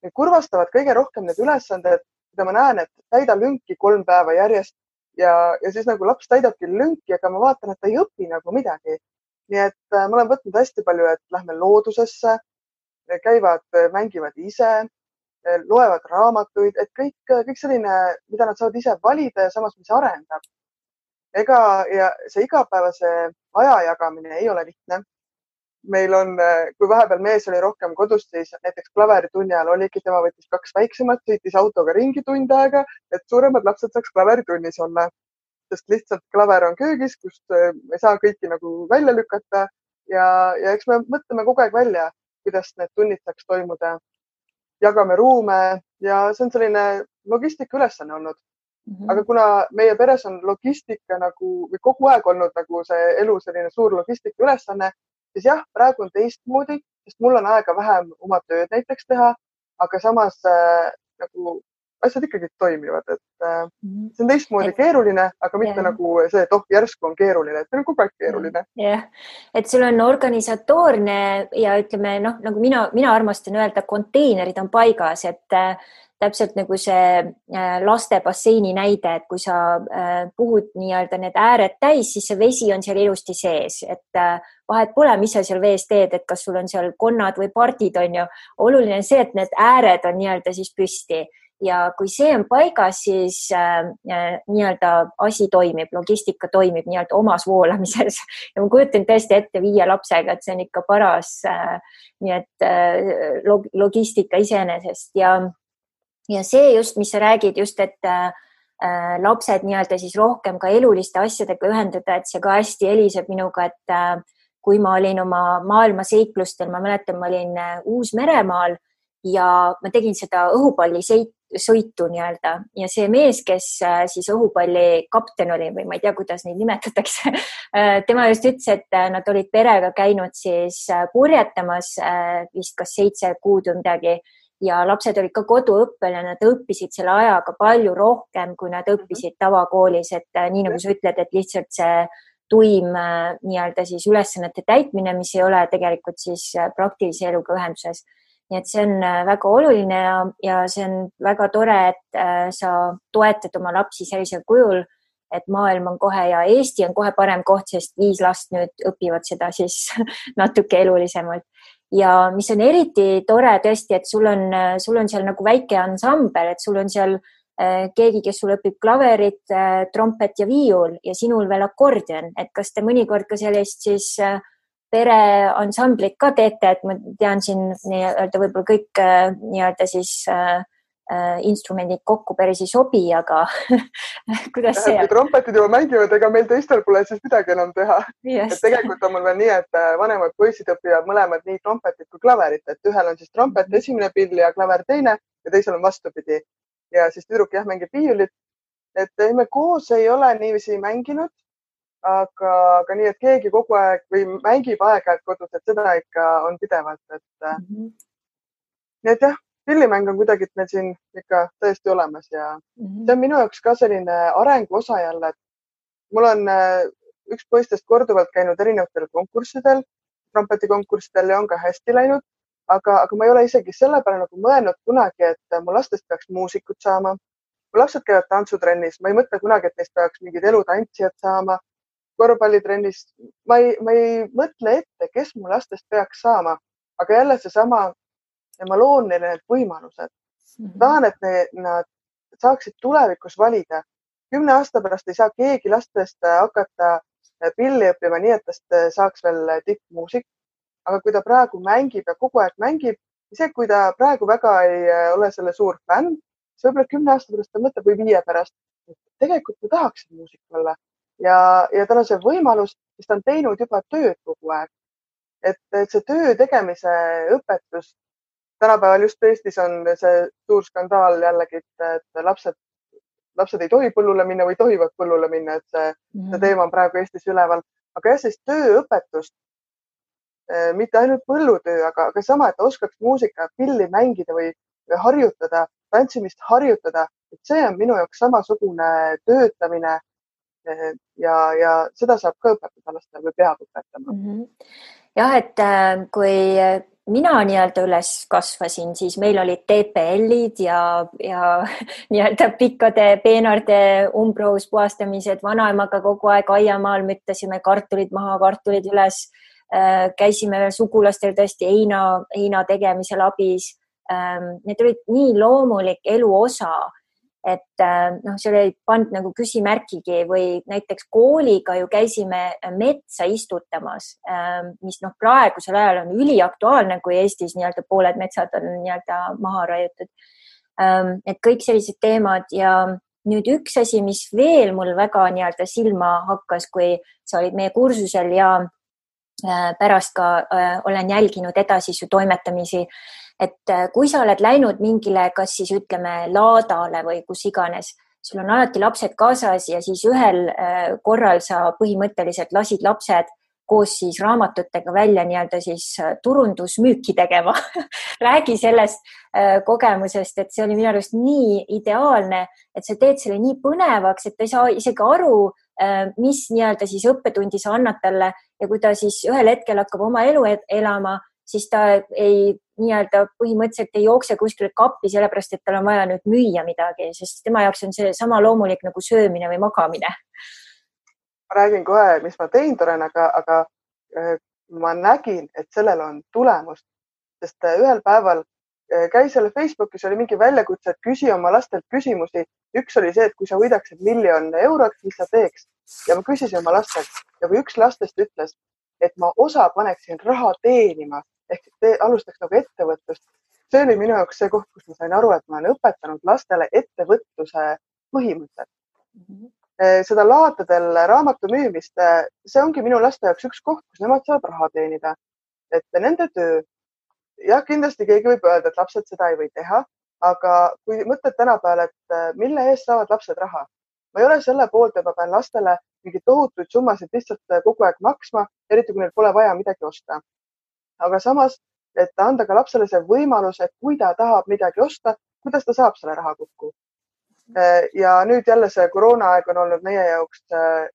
mind kurvastavad kõige rohkem need ülesanded, mida ma näen, et täida lünki kolm päeva järjest ja, ja siis nagu laps täidabki lünki, aga ma vaatan, et ta ei õpi nagu midagi. nii et äh, ma olen võtnud hästi palju, et lähme loodusesse, käivad, mängivad ise, loevad raamatuid, et kõik, kõik selline, mida nad saavad ise valida ja samas, mis arendab. ega ja see igapäevase aja jagamine ei ole lihtne. meil on, kui vahepeal mees oli rohkem kodus, siis näiteks klaveritunni ajal oligi, tema võttis kaks väiksemat, sõitis autoga ringi tund aega, et suuremad lapsed saaks klaveritunnis olla. sest lihtsalt klaver on köögis, kust ei saa kõiki nagu välja lükata ja, ja eks me mõtleme kogu aeg välja kuidas need tunnid saaks toimuda. jagame ruume ja see on selline logistika ülesanne olnud mm. -hmm. aga kuna meie peres on logistika nagu või kogu aeg olnud nagu see elu selline suur logistika ülesanne, siis jah, praegu on teistmoodi, sest mul on aega vähem oma tööd näiteks teha, aga samas äh, nagu asjad ikkagi toimivad, et äh, mhm. see on teistmoodi et, keeruline, aga mitte yeah. nagu see, et oh, järsku on keeruline, et see on kogu aeg keeruline. jah yeah., et sul on organisatoorne ja ütleme noh, nagu mina, mina armastan öelda, konteinerid on paigas, et äh, täpselt nagu see äh, laste basseini näide, et kui sa äh, puhud nii-öelda need ääred täis, siis see vesi on seal ilusti sees, et vahet pole, mis sa seal vees teed, et kas sul on seal konnad või pardid, on ju. oluline on see, et need ääred on nii-öelda siis püsti ja kui see on paigas, siis äh, äh, nii-öelda asi toimib, logistika toimib nii-öelda omas voolamises. Ja ma kujutan tõesti ette viie lapsega, et see on ikka paras äh, nii et äh, log logistika iseenesest. Ja, ja see just, mis sa räägid just, et äh, äh, lapsed nii-öelda siis rohkem ka eluliste asjadega ühendada, et see ka hästi heliseb minuga, et äh, kui ma olin oma maailmaseiklustel, ma mäletan, ma olin äh, Uus-Meremaal ja ma tegin seda õhupalliseit, sõitu nii-öelda. Ja see mees, kes äh, siis õhupalli kapten oli või ma ei tea, kuidas neid nimetatakse äh, tema just ütles, et äh, nad olid perega käinud siis purjetamas vist kas seitse kuud või midagi. Ja lapsed olid ka koduõppel ja nad õppisid selle ajaga palju rohkem, kui nad õppisid tavakoolis, et nii nagu sa ütled, et lihtsalt see tuim nii-öelda siis ülesannete täitmine, mis ei ole tegelikult siis praktilise eluga ühenduses nii et see on äh, väga oluline ja, ja see on väga tore, et äh, sa toetad oma lapsi sellisel kujul, et maailm on kohe ja Eesti on kohe parem koht, sest viis last nüüd õpivad seda siis natuke elulisemalt. ja mis on eriti tore tõesti, et sul on, sul on seal nagu väike ansambel, et sul on seal äh, keegi, kes sul õpib klaverit, äh, trompet ja viiul ja sinul veel akordion, et kas te mõnikord ka sellist siis äh, pereansamblit ka teete, et ma tean siin nii-öelda võib-olla kõik nii-öelda siis äh, Äh, instrumendid kokku päris ei sobi, aga kuidas see on? trompetid juba mängivad, ega meil teistel pole siis midagi enam teha. et tegelikult on mul veel nii, et äh, vanemad poisid õpivad mõlemad nii trompetit kui klaverit, et ühel on siis trompet mhm. esimene pill ja klaver teine ja teisel on vastupidi. ja siis tüdruk jah, mängib viiulit. et ei, me koos ei ole niiviisi mänginud, aga, aga nii, et keegi kogu aeg või mängib aeg-ajalt kodus, et seda ikka on pidevalt, et mm. -hmm. nii et jah pillimäng on kuidagi meil siin ikka täiesti olemas ja mm -hmm. see on minu jaoks ka selline arengu osa jälle, et mul on äh, üks poistest korduvalt käinud erinevatel konkurssidel, trompetikonkurssidel ja on ka hästi läinud, aga, aga ma ei ole isegi selle peale nagu mõelnud kunagi, et mu lastest peaks muusikud saama. mu lapsed käivad tantsutrennis, ma ei mõtle kunagi, et neist peaks mingid elutantsijad saama. Korvpallitrennis, ma ei, ma ei mõtle ette, kes mu lastest peaks saama, aga jälle seesama ma loon neile need võimalused. -hmm. tahan, et ne, nad saaksid tulevikus valida. kümne aasta pärast ei saa keegi lastest äh, hakata äh, pilli õppima nii, et tast äh, saaks veel tippmuusik. aga kui ta praegu mängib ja kogu aeg mängib, isegi kui ta praegu väga ei ole selle suur fänn, siis võib-olla kümne aasta pärast ta mõtleb või viie pärast, et tegelikult ma tahaksin muusik olla ja, ja tal on see võimalus, sest ta on teinud juba tööd kogu aeg. et, et see töö tegemise õpetus tänapäeval just Eestis on see suur skandaal jällegi, et, lapsed, lapsed ei tohi põllule minna või tohivad põllule minna, et see mm, -hmm. see mhm. teema on praegu Eestis üleval. aga jah, siis tööõpetust, eh, mitte ainult põllutöö, aga, aga sama, et oskaks muusika, pilli mängida või, või harjutada, tantsimist harjutada, et see on minu jaoks samasugune töötamine ja, ja seda saab ka õpetada lastele või peab õpetama mm. -hmm. jah, et äh, kui mina nii-öelda üles kasvasin, siis meil olid TPL-id ja, ja nii-öelda pikkade peenarde umbroos puhastamised, vanaemaga kogu aeg aiamaal müttasime kartulid maha, kartulid üles. Äh, käisime sugulastel tõesti heina, heina tegemisel abis. Ähm, need olid nii loomulik elu osa et äh, noh, seal ei pannud nagu küsimärkigi või näiteks kooliga ju käisime metsa istutamas, ähm, mis noh, praegusel ajal on üliaktuaalne, kui Eestis nii-öelda pooled metsad on nii-öelda maha raiutud. Ähm, et kõik sellised teemad ja nüüd üks asi, mis veel mul väga nii-öelda silma hakkas, kui sa olid meie kursusel ja äh, pärast ka äh, olen jälginud edasi su toimetamisi. Et äh, kui sa oled läinud mingile, kas siis ütleme laadale või kus iganes, sul on alati lapsed kaasas ja siis ühel äh, korral sa põhimõtteliselt lasid lapsed koos siis raamatutega välja nii-öelda siis äh, turundusmüüki tegema. Räägi sellest kogemusest, et see oli minu arust nii ideaalne, et sa teed selle nii põnevaks, et ta ei saa isegi aru, mis nii-öelda siis õppetundi sa annad talle ja kui ta siis ühel hetkel hakkab oma elu elama, siis ta ei nii-öelda põhimõtteliselt ei jookse kuskile kappi sellepärast, et tal on vaja nüüd müüa midagi, sest tema jaoks on see sama loomulik nagu söömine või magamine. ma räägin kohe, mis ma teinud olen, aga, aga äh, ma nägin, et sellel on tulemust, sest äh, ühel päeval äh, käis jälle Facebookis oli mingi väljakutse, et küsi oma lastelt küsimusi. üks oli see, et kui sa võidaksid miljon eurot, mis sa teeks ja ma küsisin oma lastelt ja kui üks lastest ütles, et ma osa paneksin raha teenima ehk te, alustaks nagu ettevõtlust. see oli minu jaoks see koht, kus ma sain aru, et ma olen õpetanud lastele ettevõtluse põhimõtet mm. -hmm. seda laatadel raamatu müümist, eh, see ongi minu laste jaoks üks koht, kus nemad saavad raha teenida. et nende töö, jah, kindlasti keegi võib öelda, et lapsed seda ei või teha, aga kui mõtled tänapäeval, et eh, mille eest saavad lapsed raha, ma ei ole selle poolt, et ma pean lastele mingeid tohutuid summasid lihtsalt kogu aeg maksma, eriti kui neil pole vaja midagi osta aga samas, et anda ka lapsele see võimalus, et kui ta tahab midagi osta, kuidas ta saab selle raha kokku. Äh, ja nüüd jälle see koroonaaeg on olnud meie jaoks äh,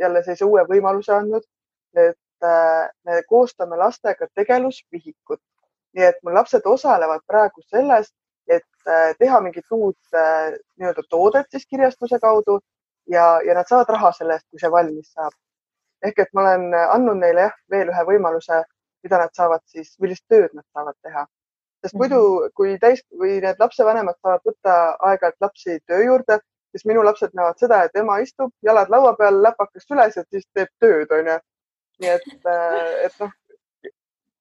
jälle sellise uue võimaluse andnud, et äh, me koostame lastega tegelusvihikut. Nii et mul lapsed osalevad praegu selles, et teha mingit uut nii-öelda toodet siis kirjastuse kaudu ja, ja nad saavad raha selle eest, kui see valmis saab. ehk et ma olen andnud neile jah, veel ühe võimaluse mida nad saavad siis, millist tööd nad saavad teha. sest muidu, mhm. kui täis või need lapsevanemad saavad võtta aeg-ajalt lapsi töö juurde, siis minu lapsed näevad seda, et ema istub, jalad laua peal, läpakas süles, et siis teeb tööd, onju. nii et, äh, et noh,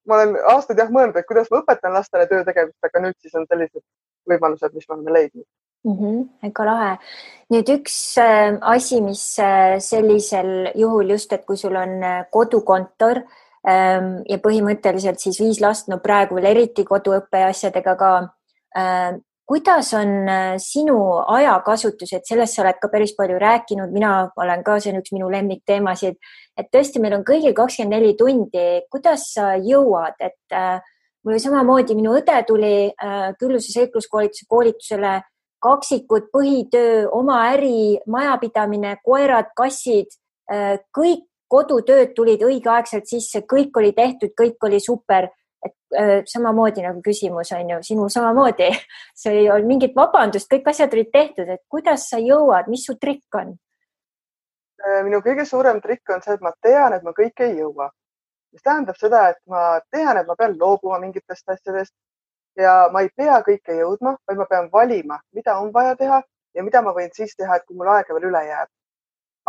ma olen aastaid jah mõelnud, et kuidas ma õpetan lastele töö tegemist, aga nüüd siis on sellised võimalused, mis me oleme leidnud mm. -hmm, väga lahe. nüüd üks äh, asi, mis äh, sellisel juhul just, et kui sul on äh, kodukontor ähm, ja põhimõtteliselt siis viis last, no praegu veel eriti koduõppe asjadega ka. Kuidas on äh, sinu ajakasutus, et sellest sa oled ka päris palju rääkinud, mina olen ka, see on üks minu lemmikteemasid, et tõesti, meil on kõigil kakskümmend neli tundi, kuidas sa jõuad, et äh, mul oli samamoodi, minu õde tuli äh, külluse seikluskoolituse koolitusele. Kaksikud, põhitöö, oma äri, majapidamine, koerad, kassid, äh, kõik kodutööd tulid õigeaegselt sisse, kõik oli tehtud, kõik oli super. Et äh, samamoodi nagu küsimus on ju, sinul samamoodi, see ei olnud mingit vabandust, kõik asjad olid tehtud, et kuidas sa jõuad, mis su trikk on? Äh, minu kõige suurem trikk on see, et ma tean, et ma kõike ei jõua, mis tähendab seda, et ma tean, et ma pean loobuma mingitest asjadest ja ma ei pea kõike jõudma, vaid ma pean valima, mida on vaja teha ja mida ma võin siis teha, et kui mul aega veel üle jääb.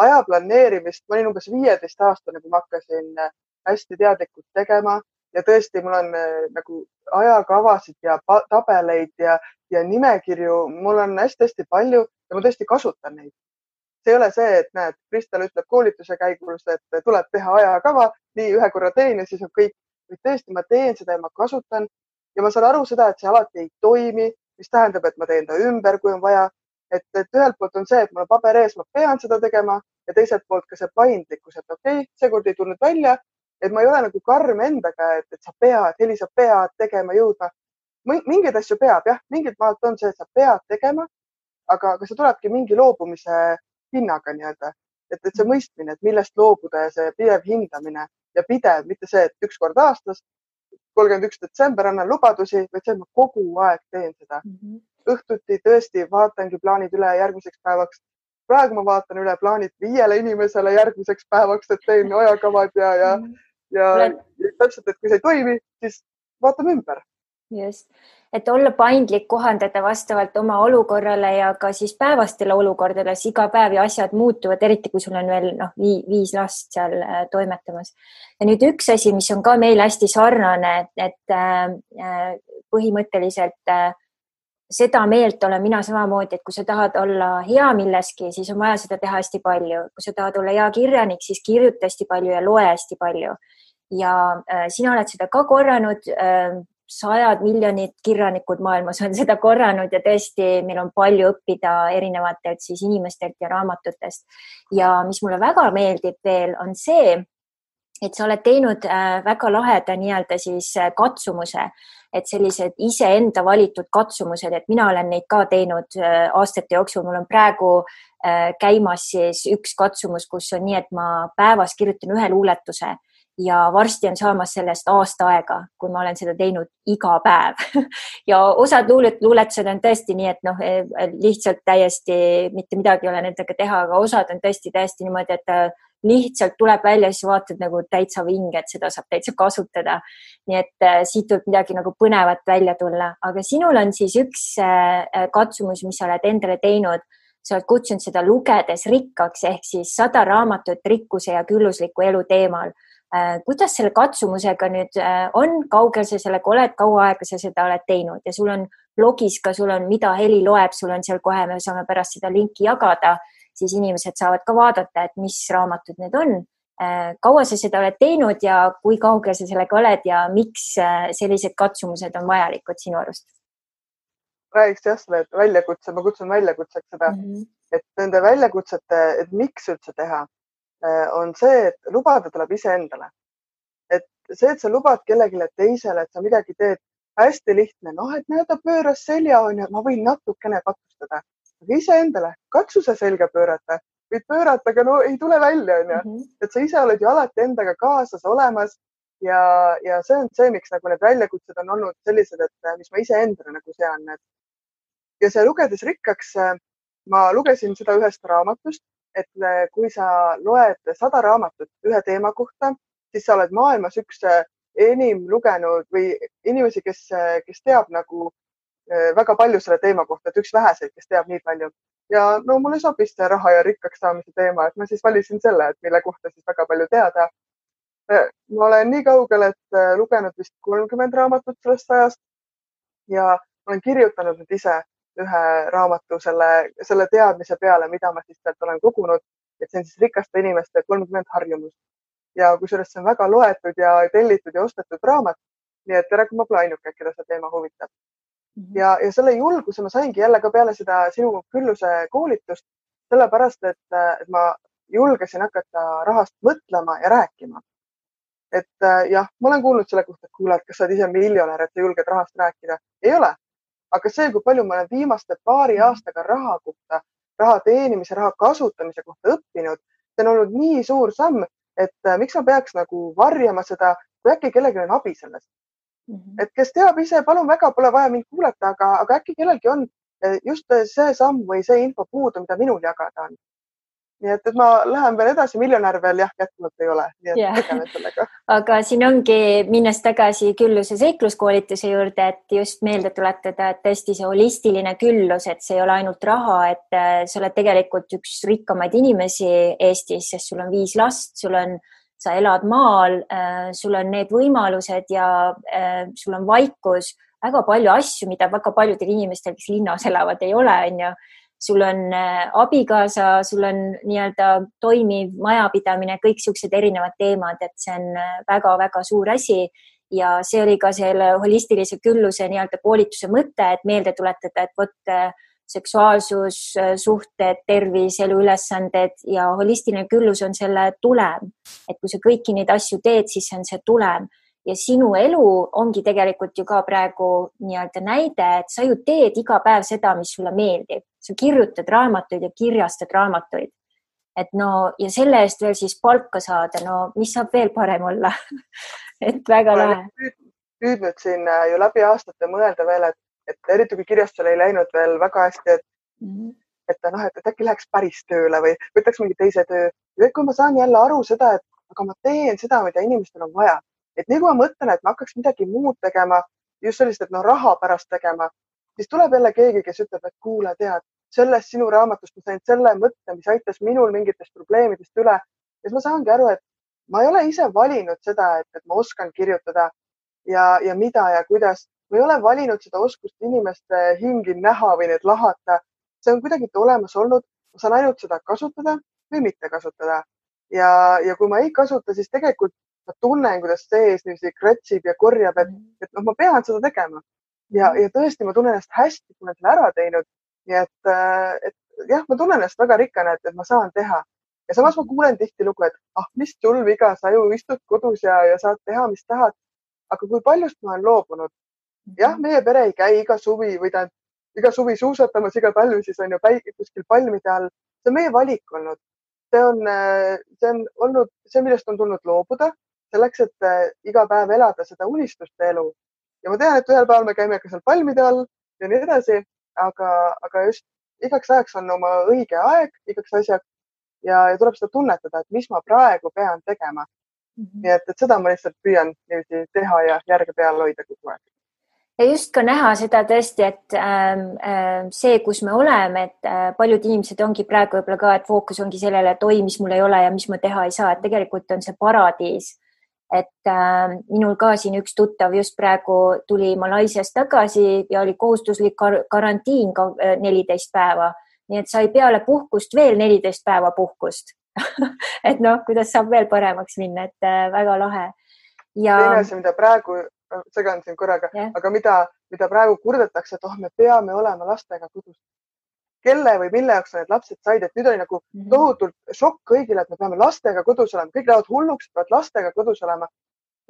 aja planeerimist, ma olin umbes viieteistaastane, kui ma hakkasin äh, hästi teadlikult tegema ja tõesti, mul on äh, nagu ajakavasid ja tabeleid ja, ja nimekirju, mul on hästi-hästi palju ja ma tõesti kasutan neid. see ei ole see, et näed, Kristel ütleb koolituse käigus, et tuleb teha ajakava, nii ühe korra teen ja siis on kõik, vaid tõesti, ma teen seda ja ma kasutan ja ma saan aru seda, et see alati ei toimi, mis tähendab, et ma teen ta ümber, kui on vaja. et, et ühelt poolt on see, et mul on paber ees, ma pean seda tegema ja teiselt poolt ka see paindlikkus, et okei okay,, seekord ei tulnud välja, et ma ei ole nagu karm endaga, et, et sa pead, Heli, sa pead tegema, jõudma. mingeid asju peab jah, mingid maalt on see, et sa pead tegema, aga, aga see tulebki mingi loobumise hinnaga nii-öelda, et, et see mõistmine, et millest loobuda ja see pidev hindamine ja pidev, mitte see, et üks kord aastas, kolmkümmend üks detsember annan lubadusi, vaid see, et ma kogu aeg teen seda mm. -hmm. õhtuti tõesti vaatangi plaanid üle järgmiseks päevaks. praegu ma vaatan üle plaanid viiele inimesele järgmiseks päevaks, et teen ajakavad ja, ja mm, -hmm. Ja, täpselt, et kui see ei toimi, siis vaatame ümber just, et olla paindlik, kohandada vastavalt oma olukorrale ja ka siis päevastele olukordadele, siis iga päev ja asjad muutuvad, eriti kui sul on veel noh, viis last seal äh, toimetamas. ja nüüd üks asi, mis on ka meil hästi sarnane, et äh, äh, põhimõtteliselt äh, seda meelt olen mina samamoodi, et kui sa tahad olla hea milleski, siis on vaja seda teha hästi palju. kui sa tahad olla hea kirjanik, siis kirjuta hästi palju ja loe hästi palju. Ja äh, sina oled seda ka korranud äh, sajad miljonid kirjanikud maailmas on seda korranud ja tõesti, meil on palju õppida erinevatelt siis inimestelt ja raamatutest. ja mis mulle väga meeldib veel, on see, et sa oled teinud äh, väga laheda nii-öelda siis katsumuse, et sellised iseenda valitud katsumused, et mina olen neid ka teinud aastate jooksul, mul on praegu käimas siis üks katsumus, kus on nii, et ma päevas kirjutan ühe luuletuse ja varsti on saamas sellest aasta aega, kui ma olen seda teinud iga päev. Ja osad luulet, luuletused on tõesti nii, et noh, eh, lihtsalt täiesti mitte midagi ei ole nendega teha, aga osad on tõesti täiesti niimoodi, et äh, lihtsalt tuleb välja, siis vaatad nagu täitsa vinge, et seda saab täitsa kasutada. nii et äh, siit võib midagi nagu põnevat välja tulla, aga sinul on siis üks äh, katsumus, mis sa oled endale teinud. Sa oled kutsunud seda lugedes rikkaks ehk siis sada raamatut rikkuse ja küllusliku elu teemal kuidas selle katsumusega nüüd äh, on, kaugel sa sellega oled, kaua aega sa seda oled teinud ja sul on blogis ka, sul on, mida heli loeb, sul on seal kohe, me saame pärast seda linki jagada, siis inimesed saavad ka vaadata, et mis raamatud need on. Äh, kaua sa seda oled teinud ja kui kaugel sa sellega oled ja miks sellised katsumused on vajalikud sinu arust? räägiks jah, selle väljakutse, ma kutsun väljakutseks seda mm, -hmm. et nende väljakutsete, et miks üldse teha Äh, on see, et lubada tuleb iseendale. et see, et sa lubad kellelegi teisele, et sa midagi teed, hästi lihtne, noh, et näe, ta pööras selja, onju, ma võin natukene katustada, aga iseendale, katsu sa selga pöörata, võid pöörata, aga no ei tule välja, onju. Mhm. et sa ise oled ju alati endaga kaasas olemas ja, ja see on see, miks nagu need väljakutsed on olnud sellised, et mis ma iseendale nagu sean, et ja see lugedes rikkaks, ma lugesin seda ühest raamatust et äh, kui sa loed sada raamatut ühe teema kohta, siis sa oled maailmas üks äh, enim lugenud või inimesi, kes, kes teab nagu väga palju selle teema kohta, et üks väheseid, kes teab nii palju. ja no mulle sobis see raha ja rikkaks saamise teema, et ma siis valisin selle, et mille kohta siis väga palju teada. Ma olen nii kaugel, et lugenud vist kolmkümmend raamatut sellest ajast ja olen kirjutanud nüüd ise ühe raamatu selle, selle teadmise peale, mida ma siis sealt olen kogunud, et see on siis rikaste inimeste kolmkümmend harjumust ja kusjuures see on väga loetud ja tellitud ja ostetud raamat. nii et tere, kui ma pole ainuke, keda see teema huvitab mm. -hmm. ja, ja selle julguse ma saingi jälle ka peale seda sinu külluse koolitust, sellepärast et, et ma julgesin hakata rahast mõtlema ja rääkima. et jah, ma olen kuulnud selle kohta, et kuule, et kas sa oled ise miljonär, et sa julged rahast rääkida. ei ole. Aga see, kui palju ma olen viimaste paari mhm. aastaga raha kohta, raha teenimise, raha kasutamise kohta õppinud, see on olnud nii suur samm et äh, miks ma peaks nagu varjama seda, kui äkki kellelgi on abi sellest mm. -hmm. et kes teab ise, palun väga, pole vaja mind kuulata, aga, aga äkki kellelgi on äh, just see samm või see info puudu, mida minul jagada on nii et, et ma lähen veel edasi, miljonär veel jah, jätkuvalt ei ole, nii et yeah. tegelen sellega. aga siin ongi, minnes tagasi külluse seikluskoolituse juurde, et just meelde tuletada, et tõesti see holistiline küllus, et see ei ole ainult raha, et äh, sa oled tegelikult üks rikkamaid inimesi Eestis, sest sul on viis last, sul on, sa elad maal, äh, sul on need võimalused ja äh, sul on vaikus, väga palju asju, mida väga paljudel inimestel, kes linnas elavad, ei ole, onju sul on äh, abikaasa, sul on nii-öelda toimiv majapidamine, kõik siuksed erinevad teemad, et see on väga-väga äh, suur asi ja see oli ka selle holistilise külluse nii-öelda koolituse mõte, et meelde tuletada, et vot äh, seksuaalsus, suhted, tervis, eluülesanded ja holistiline küllus on selle tulem. et kui sa kõiki neid asju teed, siis see on see tulem ja sinu elu ongi tegelikult ju ka praegu nii-öelda näide, et sa ju teed iga päev seda, mis sulle meeldib, sa kirjutad raamatuid ja kirjastad raamatuid. et no ja selle eest veel siis palka saada, no mis saab veel parem olla et väga lahe. püüdnud siin äh, ju läbi aastate mõelda veel, et, et eriti kui kirjastusel ei läinud veel väga hästi, et mm, -hmm. et noh, et, äkki läheks päris tööle või võtaks mingi teise töö. kui ma saan jälle aru seda, et aga ma teen seda, mida inimestel on vaja et kui ma mõtlen, et ma hakkaks midagi muud tegema, just sellist, et no raha pärast tegema, siis tuleb jälle keegi, kes ütleb, et kuule, tead, sellest sinu raamatust ma sain selle mõtte, mis aitas minul mingitest probleemidest üle. ja siis ma saangi aru, et ma ei ole ise valinud seda, et, et ma oskan kirjutada ja, ja mida ja kuidas. ma ei ole valinud seda oskust inimeste hingi näha või neid lahata. see on kuidagi olemas olnud. ma saan ainult seda kasutada või mitte kasutada. ja, ja kui ma ei kasuta, siis tegelikult ma tunnen, kuidas sees niiviisi kratsib ja korjab, et, mm. et noh, ma pean seda tegema. ja, ja tõesti, ma tunnen ennast hästi, kui ma olen selle ära teinud. nii et, äh, et jah, ma tunnen ennast väga rikkana, et, et ma saan teha. ja samas ma kuulen tihtilugu, et ah, mis sul viga, sa ju istud kodus ja, ja saad teha, mis tahad. aga kui paljust ma olen loobunud? jah, meie pere ei käi iga suvi või tähendab iga suvi suusatamas, iga talv siis on ju päike kuskil palmide all. see on meie valik olnud. see on, äh, see on olnud see, millest on tulnud loobuda selleks, et äh, iga päev elada seda unistuste elu. ja ma tean, et ühel päeval me käime ka seal palmide all ja nii edasi, aga, aga just igaks ajaks on oma õige aeg igaks asjaks ja, ja tuleb seda tunnetada, et mis ma praegu pean tegema mm. -hmm. nii et, et seda ma lihtsalt püüan niiviisi teha ja järge peal hoida kogu aeg ja just ka näha seda tõesti, et äh, see, kus me oleme, et äh, paljud inimesed ongi praegu võib-olla ka, et fookus ongi sellele, et oi, mis mul ei ole ja mis ma teha ei saa, et tegelikult on see paradiis et äh, minul ka siin üks tuttav just praegu tuli Malaisiast tagasi ja oli kohustuslik kar karantiin ka äh, neliteist päeva, nii et sai peale puhkust veel neliteist päeva puhkust et noh, kuidas saab veel paremaks minna, et äh, väga lahe. ja. teine asi, mida praegu, segan siin korraga yeah., aga mida, mida praegu kurdetakse, et oh, me peame olema lastega kodus kelle või mille jaoks need lapsed said, et nüüd oli nagu mhm. tohutult šokk kõigile, et me peame lastega kodus olema, kõik lähevad hulluks, peavad lastega kodus olema.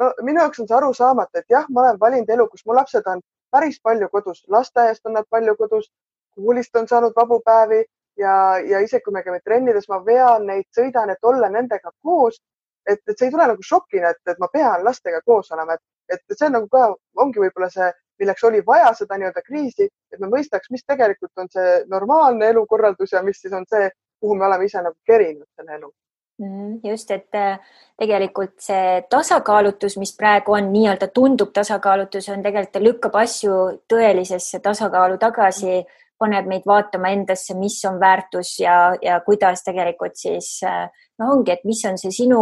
no minu jaoks on see arusaamatu, et jah, ma olen valinud elu, kus mu lapsed on päris palju kodus, lasteaiast on nad palju kodus, koolist on saanud vabu päevi ja, ja isegi kui me käime trennides, ma vean neid, sõidan, et olla nendega koos. et, et see ei tule nagu šokina, et, et ma pean lastega koos olema, et, et see on nagu ka, ongi võib-olla see milleks oli vaja seda nii-öelda kriisi, et me mõistaks, mis tegelikult on see normaalne elukorraldus ja mis siis on see, kuhu me oleme ise nagu kerinud selle elu. Mm, just, et äh, tegelikult see tasakaalutus, mis praegu on nii-öelda tundub tasakaalutus, on tegelikult lükkab asju tõelisesse tasakaalu tagasi, paneb meid vaatama endasse, mis on väärtus ja, ja kuidas tegelikult siis noh, ongi, et mis on see sinu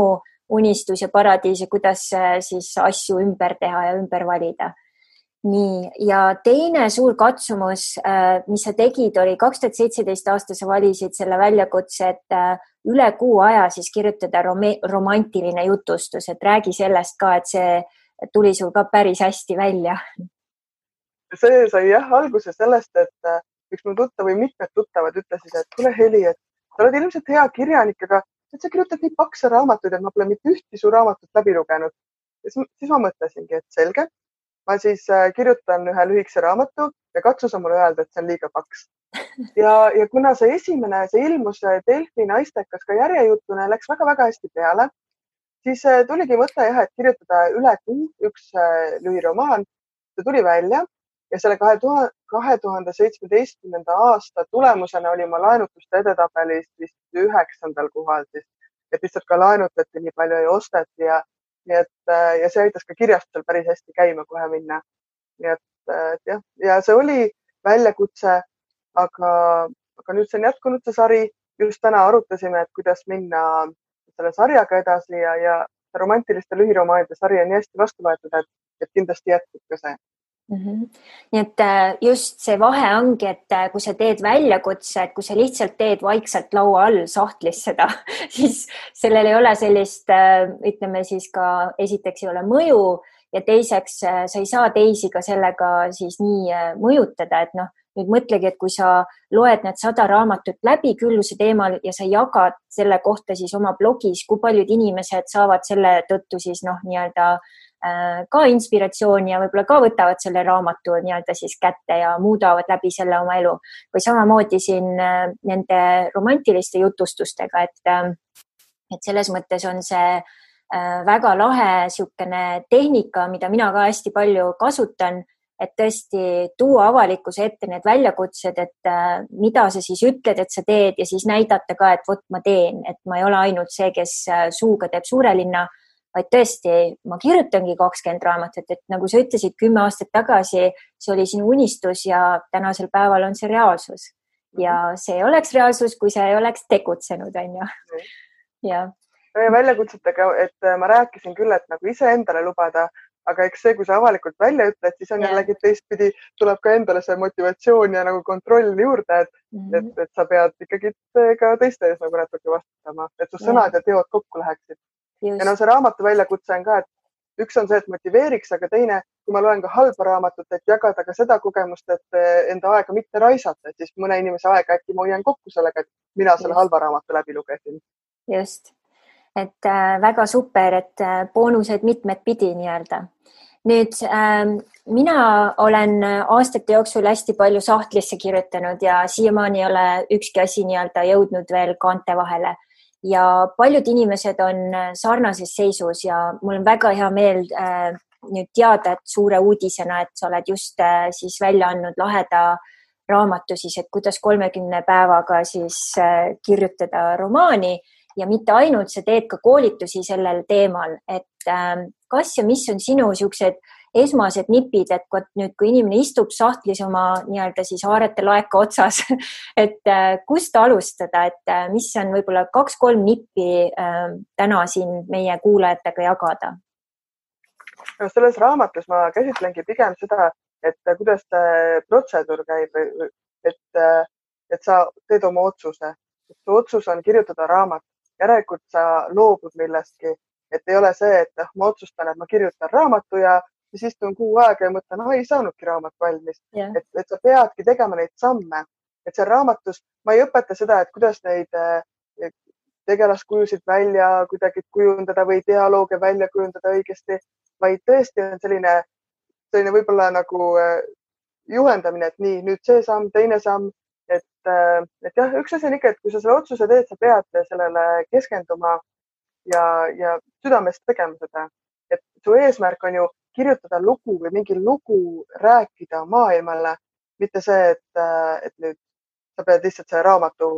unistus ja paradiis ja kuidas äh, siis asju ümber teha ja ümber valida. Nii, ja teine suur katsumus, mis sa tegid, oli kaks tuhat seitseteist aasta sa valisid selle väljakutse, et üle kuu aja siis kirjutada romantiline jutustus, et räägi sellest ka, et see tuli sul ka päris hästi välja. see sai jah alguse sellest, et äh, üks mu tuttav või mitmed tuttavad ütlesid, et kuule, Heli, et sa oled ilmselt hea kirjanik, aga et sa kirjutad nii pakse raamatuid, et ma pole mitte ühtki su raamatut läbi lugenud. siis ma mõtlesingi, et selge, ma siis äh, kirjutan ühe lühikese raamatu ja katsu sa mulle öelda, et see on liiga paks ja, ja kuna see esimene, see ilmus Delfi naistekas ka järjejutuna, läks väga-väga hästi peale, siis äh, tuligi mõte jah, et kirjutada üle kuu üks äh, lühiromaan. see tuli välja ja selle kahe tuhande, kahe tuhande seitsmeteistkümnenda aasta tulemusena oli ma laenutuste edetabelis vist üheksandal kohal siis, et lihtsalt ka laenutati nii palju ja osteti ja nii et äh, ja see aitas ka kirjastusel päris hästi käima kohe minna. nii et, et jah, ja see oli väljakutse aga, aga nüüd see on jätkunud, see sari. just täna arutasime, et kuidas minna selle sarjaga edasi ja, ja romantiliste lühiromaanide sari on nii hästi vastu võetud, et, et kindlasti jätkub ka see Mm -hmm. nii et äh, just see vahe ongi, et äh, kui sa teed väljakutse, et kui sa lihtsalt teed vaikselt laua all sahtlis seda, siis sellel ei ole sellist, äh, ütleme siis ka esiteks ei ole mõju ja teiseks sa ei saa teisi ka sellega siis nii mõjutada, et noh, nüüd mõtlegi, et kui sa loed need sada raamatut läbi külluse teemal ja sa jagad selle kohta siis oma blogis, kui paljud inimesed saavad selle tõttu siis noh, nii-öelda äh, ka inspiratsiooni ja võib-olla ka võtavad selle raamatu nii-öelda siis kätte ja muudavad läbi selle oma elu. Või samamoodi siin äh, nende romantiliste jutustustega, et, äh, et selles mõttes on see väga lahe niisugune tehnika, mida mina ka hästi palju kasutan et tõesti tuua avalikkuse ette need väljakutsed, et äh, mida sa siis ütled, et sa teed ja siis näidata ka, et vot ma teen, et ma ei ole ainult see, kes äh, suuga teeb suure linna, vaid tõesti, ma kirjutangi kakskümmend raamatut, et nagu sa ütlesid kümme aastat tagasi, see oli sinu unistus ja tänasel päeval on see reaalsus. ja see ei oleks reaalsus, kui sa ei oleks tegutsenud, on ju. jah väljakutsetega, et äh, ma rääkisin küll, et nagu iseendale lubada aga eks see, kui sa avalikult välja ütled, siis on jällegi teistpidi, tuleb ka endale see motivatsioon ja nagu kontroll juurde, et mm, -hmm. et, et sa pead ikkagi ka teiste ees nagu natuke vastutama, et su sõnad yeah. ja teod kokku läheksid. Ja no see raamatu väljakutse on ka, et üks on see, et motiveeriks, aga teine, kui ma loen ka halba raamatut, et jagada ka seda kogemust, et eh, enda aega mitte raisata, et siis mõne inimese aega äkki ma hoian kokku sellega, et mina selle halva raamatu läbi lugesin. just, et äh, väga super, et äh, boonused mitmed pidi nii-öelda. Nüüd äh, mina olen aastate jooksul hästi palju sahtlisse kirjutanud ja siiamaani ei ole ükski asi nii-öelda jõudnud veel kaante vahele ja paljud inimesed on sarnases seisus ja mul on väga hea meel äh, nüüd teada, et suure uudisena, et sa oled just äh, siis välja andnud laheda raamatu siis, et kuidas kolmekümne päevaga siis äh, kirjutada romaani. Ja mitte ainult, sa teed ka koolitusi sellel teemal, et äh, kas ja mis on sinu niisugused esmased nipid, et kui nüüd, kui inimene istub sahtlis oma nii-öelda siis haarete laeka otsas, et äh, kust alustada, et äh, mis on võib-olla kaks-kolm nippi äh, täna siin meie kuulajatega jagada? no selles raamatus ma käsitlengi pigem seda, et kuidas see protseduur käib, et, et sa teed oma otsuse, su otsus on kirjutada raamat, järelikult sa loobud millestki, et ei ole see, et noh, ma otsustan, et ma kirjutan raamatu ja siis istun kuu aega ja mõtlen, no ei saanudki raamat valmis. Yeah.. et, et sa peadki tegema neid samme, et seal raamatus ma ei õpeta seda, et kuidas neid eh, tegelaskujusid välja kuidagi kujundada või dialoogi välja kujundada õigesti, vaid tõesti on selline, selline võib-olla nagu eh, juhendamine, et nii, nüüd see samm, teine samm, et, eh, et jah, üks asi on ikka, et kui sa selle otsuse teed, sa pead sellele keskenduma ja, ja südamest tegema seda. Et su eesmärk on ju kirjutada lugu või mingi lugu rääkida maailmale, mitte see, et, et nüüd sa pead lihtsalt selle raamatu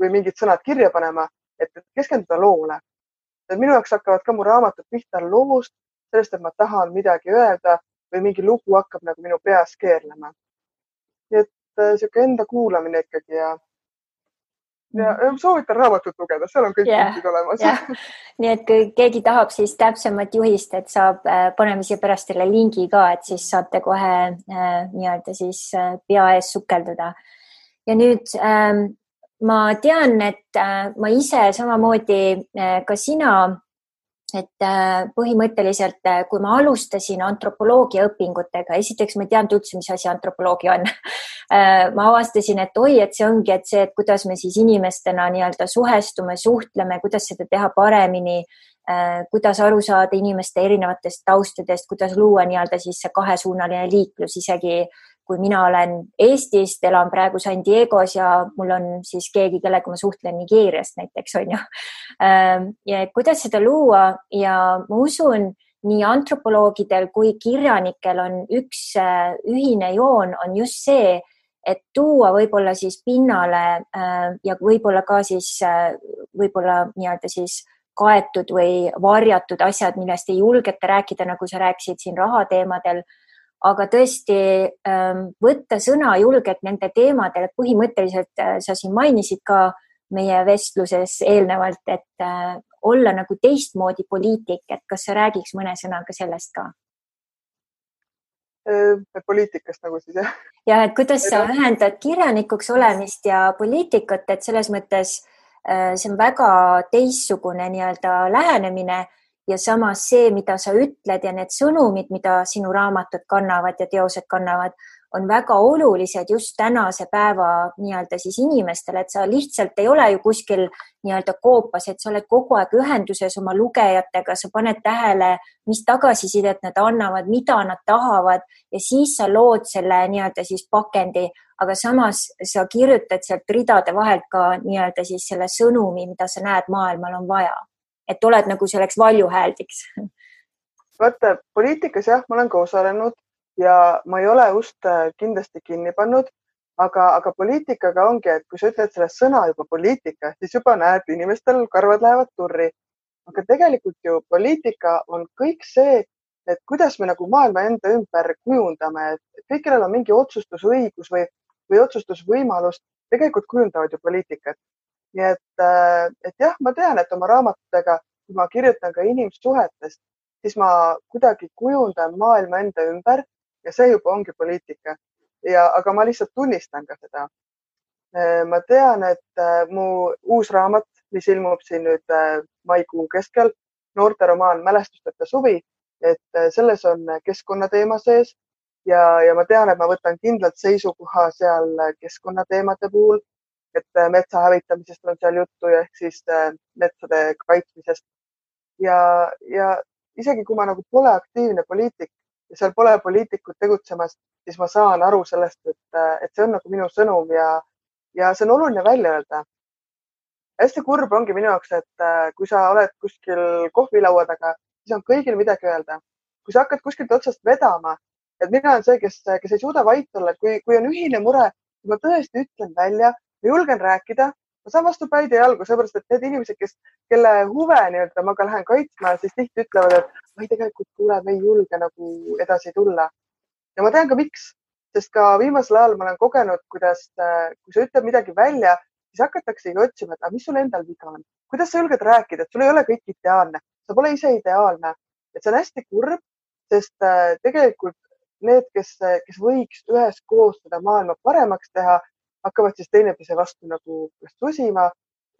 või mingid sõnad kirja panema, et keskenduda loole. et minu jaoks hakkavad ka mu raamatud pihta loost, sellest, et ma tahan midagi öelda või mingi lugu hakkab nagu minu peas keerlema. nii et niisugune enda kuulamine ikkagi ja ja mm. soovitan raamatut lugeda, seal on kõik yeah, punktid olemas yeah.. nii et kui keegi tahab siis täpsemat juhist, et saab, äh, paneme siia pärast selle lingi ka, et siis saate kohe äh, nii-öelda siis äh, pea ees sukelduda. ja nüüd äh, ma tean, et äh, ma ise samamoodi äh, ka sina et äh, põhimõtteliselt, äh, kui ma alustasin antropoloogia õpingutega, esiteks ma ei teadnud üldse, mis asi antropoloogia on. Äh, ma avastasin, et oi, et see ongi, et see, et kuidas me siis inimestena nii-öelda suhestume, suhtleme, kuidas seda teha paremini, kuidas aru saada inimeste erinevatest taustadest, kuidas luua nii-öelda siis see kahesuunaline liiklus isegi kui mina olen Eestist, elan praegu San Diego's ja mul on siis keegi, kellega ma suhtlen Nigeeriast näiteks on ju. Ähm, ja kuidas seda luua ja ma usun, nii antropoloogidel kui kirjanikel on üks äh, ühine joon, on just see, et tuua võib-olla siis pinnale äh, ja võib-olla ka siis äh, võib-olla nii-öelda siis kaetud või varjatud asjad, millest ei julgeta rääkida, nagu sa rääkisid siin rahateemadel aga tõesti ähm, võtta sõna julgelt nende teemadel, et põhimõtteliselt äh, sa siin mainisid ka meie vestluses eelnevalt, et äh, olla nagu teistmoodi poliitik, et kas sa räägiks mõne sõnaga sellest ka? Äh, poliitikast nagu siis jah? ja et kuidas sa ühendad kirjanikuks olemist ja poliitikat, et selles mõttes see on väga teistsugune nii-öelda lähenemine ja samas see, mida sa ütled ja need sõnumid, mida sinu raamatud kannavad ja teosed kannavad, on väga olulised just tänase päeva nii-öelda siis inimestele, et sa lihtsalt ei ole ju kuskil nii-öelda koopas, et sa oled kogu aeg ühenduses oma lugejatega, sa paned tähele, mis tagasisidet nad annavad, mida nad tahavad ja siis sa lood selle nii-öelda siis pakendi, aga samas sa kirjutad sealt ridade vahelt ka nii-öelda siis selle sõnumi, mida sa näed maailmal on vaja et oled nagu selleks valjuhääldiks? vaata poliitikas jah, ma olen ka osalenud ja ma ei ole ust äh, kindlasti kinni pannud, aga, aga poliitikaga ongi, et kui sa ütled selle sõna juba poliitika, siis juba näed, inimestel karvad lähevad turri. aga tegelikult ju poliitika on kõik see, et kuidas me nagu maailma enda ümber kujundame, et kõik, kellel on mingi otsustusõigus või, või otsustusvõimalus, tegelikult kujundavad ju poliitikat nii et, äh, et jah, ma tean, et oma raamatutega, kui ma kirjutan ka inimsuhetest, siis ma kuidagi kujundan maailma enda ümber ja see juba ongi poliitika. ja, aga ma lihtsalt tunnistan ka seda. Äh, ma tean, et äh, mu uus raamat, mis ilmub siin nüüd maikuu keskel, noorteromaan Mälestusteta suvi, et selles on keskkonnateema sees ja, ja ma tean, et ma võtan kindlalt seisukoha seal keskkonnateemade puhul et äh, metsa hävitamisest on seal juttu ja ehk siis äh, metsade kaitsmisest. ja, ja isegi kui ma nagu pole aktiivne poliitik ja seal pole poliitikud tegutsemas, siis ma saan aru sellest, et, äh, et see on nagu minu sõnum ja, ja see on oluline välja öelda. hästi kurb ongi minu jaoks, et kui sa oled kuskil kohvilaua taga, siis on kõigil midagi öelda. kui sa hakkad kuskilt otsast vedama, et mina olen see, kes, kes ei suuda vait olla, et kui, kui on ühine mure, ma tõesti ütlen välja ma julgen rääkida, ma saan vastu päid ja jalgu, sellepärast et need inimesed, kes, kelle huve nii-öelda ma ka lähen kaitsma, siis tihti ütlevad, et ei, tegelikult kuule, me ei julge nagu edasi tulla. ja ma tean ka, miks, sest ka viimasel ajal ma olen kogenud, kuidas, kui sa ütled midagi välja, siis hakataksegi otsima, et aga mis sul endal viga on, kuidas sa julged rääkida, et sul ei ole kõik ideaalne, sa pole ise ideaalne, et see on hästi kurb, sest äh, tegelikult need, kes, kes võiks üheskoos seda maailma paremaks teha, hakkavad siis teineteise vastu nagu susima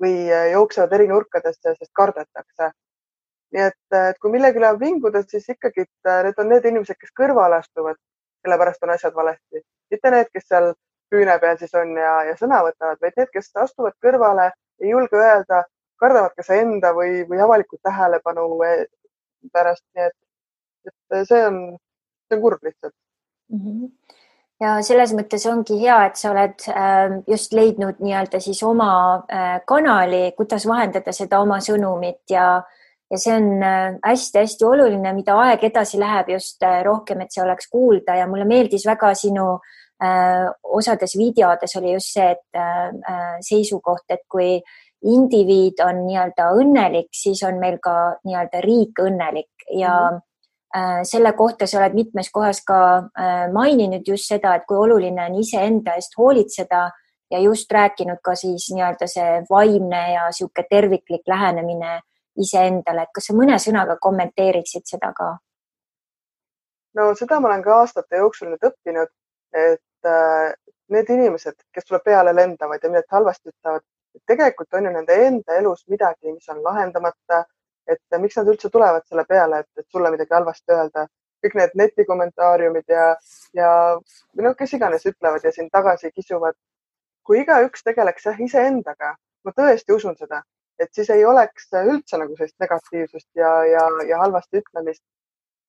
või äh, jooksevad eri nurkadesse, sest kardetakse. nii et, äh, et kui millegile on vinguda, siis ikkagi äh, need on need inimesed, kes kõrvale astuvad, sellepärast on asjad valesti, mitte need, kes seal küüne peal siis on ja, ja sõna võtavad, vaid need, kes astuvad kõrvale, ei julge öelda, kardavad kas enda või, või avalikku tähelepanu pärast, nii et, et see on, see on kurb lihtsalt mm. -hmm ja selles mõttes ongi hea, et sa oled ähm, just leidnud nii-öelda siis oma äh, kanali, kuidas vahendada seda oma sõnumit ja, ja see on äh, hästi-hästi oluline, mida aeg edasi läheb, just äh, rohkem, et see oleks kuulda. Ja mulle meeldis väga sinu osades videodes oli just see, et seisukoht, et kui indiviid on nii-öelda õnnelik, siis on meil ka nii-öelda riik õnnelik. Ja mm -hmm selle kohta sa oled mitmes kohas ka maininud just seda, et kui oluline on iseenda eest hoolitseda ja just rääkinud ka siis nii-öelda see vaimne ja niisugune terviklik lähenemine iseendale, et kas sa mõne sõnaga kommenteeriksid seda ka? no seda ma olen ka aastate jooksul nüüd õppinud, et äh, need inimesed, kes sulle peale lendavad ja midagi halvasti ütlevad, tegelikult on ju nende enda elus midagi, mis on lahendamata. Et miks nad üldse tulevad selle peale, et, sulle midagi halvasti öelda. kõik need netikommentaariumid ja, ja või noh, kes iganes ütlevad ja sind tagasi kisuvad. kui igaüks tegeleks jah iseendaga, ma tõesti usun seda, et siis ei oleks üldse nagu sellist negatiivsust ja, ja, ja halvasti ütlemist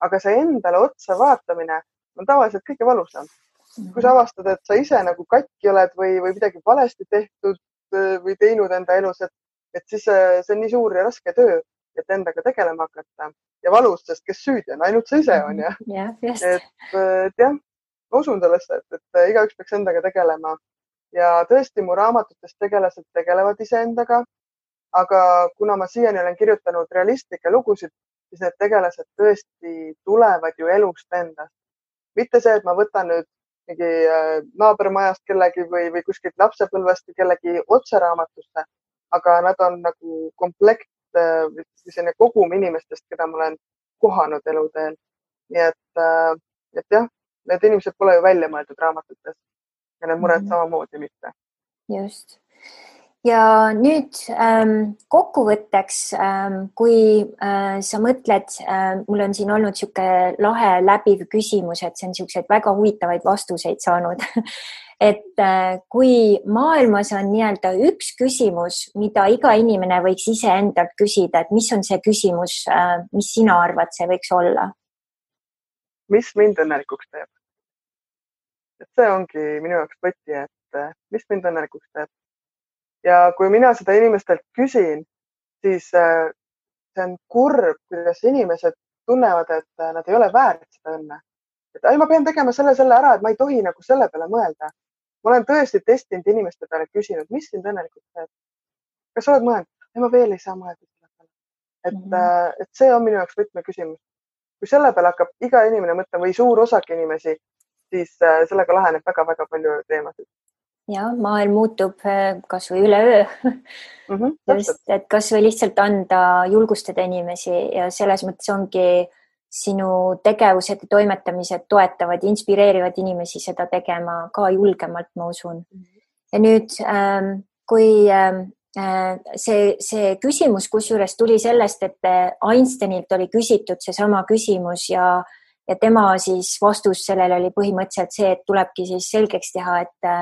aga see endale otsa vaatamine on tavaliselt kõige valusam. kui sa avastad, et sa ise nagu katki oled või, või midagi valesti tehtud äh, või teinud enda elus, et, et siis see on nii suur ja raske töö, et endaga tegelema hakata ja valus, sest kes süüdi on, ainult sa ise on ju. et, et jah, ma usun sellesse, et, et igaüks peaks endaga tegelema ja tõesti, mu raamatutes tegelased tegelevad iseendaga. aga kuna ma siiani olen kirjutanud realistlikke lugusid, siis need tegelased tõesti tulevad ju elust endast. mitte see, et ma võtan nüüd mingi äh, naabermajast kellegi või, või kuskilt lapsepõlvest kellegi otse raamatusse, aga nad on nagu komplekt või selline kogum inimestest, keda ma olen kohanud eluteel. nii et, äh, et jah, need inimesed pole ju välja mõeldud raamatutes ja need mured mm -hmm. samamoodi mitte. just ja nüüd ähm, kokkuvõtteks ähm,, kui äh, sa mõtled äh,, mul on siin olnud niisugune lahe läbiv küsimus, et see on niisuguseid väga huvitavaid vastuseid saanud et äh, kui maailmas on nii-öelda üks küsimus, mida iga inimene võiks iseendalt küsida, et mis on see küsimus äh,, mis sina arvad, see võiks olla? mis mind õnnelikuks teeb? et see ongi minu jaoks võti, et äh, mis mind õnnelikuks teeb ja kui mina seda inimestelt küsin, siis see on kurb, kuidas inimesed tunnevad, et nad ei ole väärt seda õnne. et ai, ma pean tegema selle, selle ära, et ma ei tohi nagu selle peale mõelda. Ma olen tõesti testinud inimeste peale, küsinud, mis sind õnnelikuks teeb. kas sa oled mõelnud? ei, ma veel ei saa mõelda selle peale. et mm, -hmm. et see on minu jaoks võtmeküsimus. kui selle peale hakkab iga inimene mõtlema või suur osak inimesi, siis sellega laheneb väga-väga palju teemasid jah, maailm muutub äh, kasvõi üleöö mm. -hmm, just, et kasvõi lihtsalt anda, julgustada inimesi ja selles mõttes ongi sinu tegevused ja toimetamised toetavad, inspireerivad inimesi seda tegema ka julgemalt, ma usun. Ja nüüd, ähm, kui ähm, äh, see, see küsimus kusjuures tuli sellest, et äh, Einsteinilt oli küsitud seesama küsimus ja, ja tema siis vastus sellele oli põhimõtteliselt see, et tulebki siis selgeks teha, et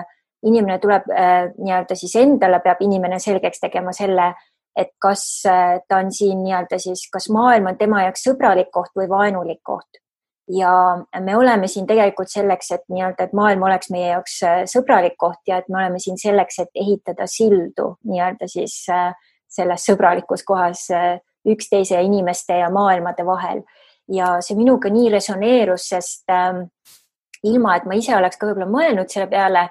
inimene tuleb äh, nii-öelda siis endale peab inimene selgeks tegema selle, et kas äh, ta on siin nii-öelda siis, kas maailm on tema jaoks sõbralik koht või vaenulik koht. ja me oleme siin tegelikult selleks, et nii-öelda, et maailm oleks meie jaoks äh, sõbralik koht ja et me oleme siin selleks, et ehitada sildu nii-öelda siis selles sõbralikus kohas üksteise ja inimeste ja maailmade vahel. ja see minuga nii resoneerus, sest ähm, ilma, et ma ise oleks ka võib-olla mõelnud selle peale